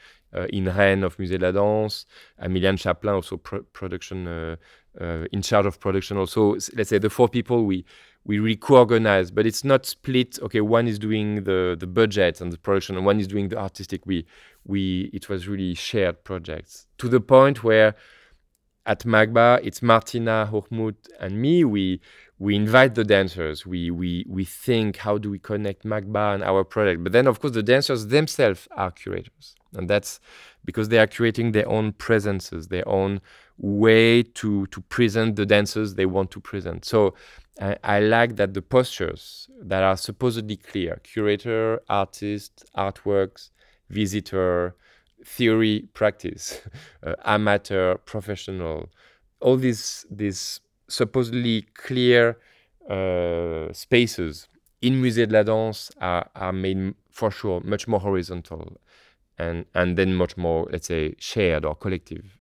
in Rennes of Musée de la Danse, Emiliane Chaplin, also pro- production uh, uh, in charge of production. Also, let's say the four people we we really co-organize, but it's not split. Okay, one is doing the the budget and the production, and one is doing the artistic. We we it was really shared projects to the point where at MACBA it's Martina Hochmuth and me. We we invite the dancers. We we we think how do we connect MACBA and our project. But then of course the dancers themselves are curators, and that's because they are creating their own presences, their own way to to present the dancers they want to present. So I, I like that the postures that are supposedly clear curator, artist, artworks, visitor, theory, practice, uh, amateur, professional, all these, these supposedly clear uh, spaces in Musée de la Danse are, are made for sure much more horizontal and, and then much more, let's say, shared or collective.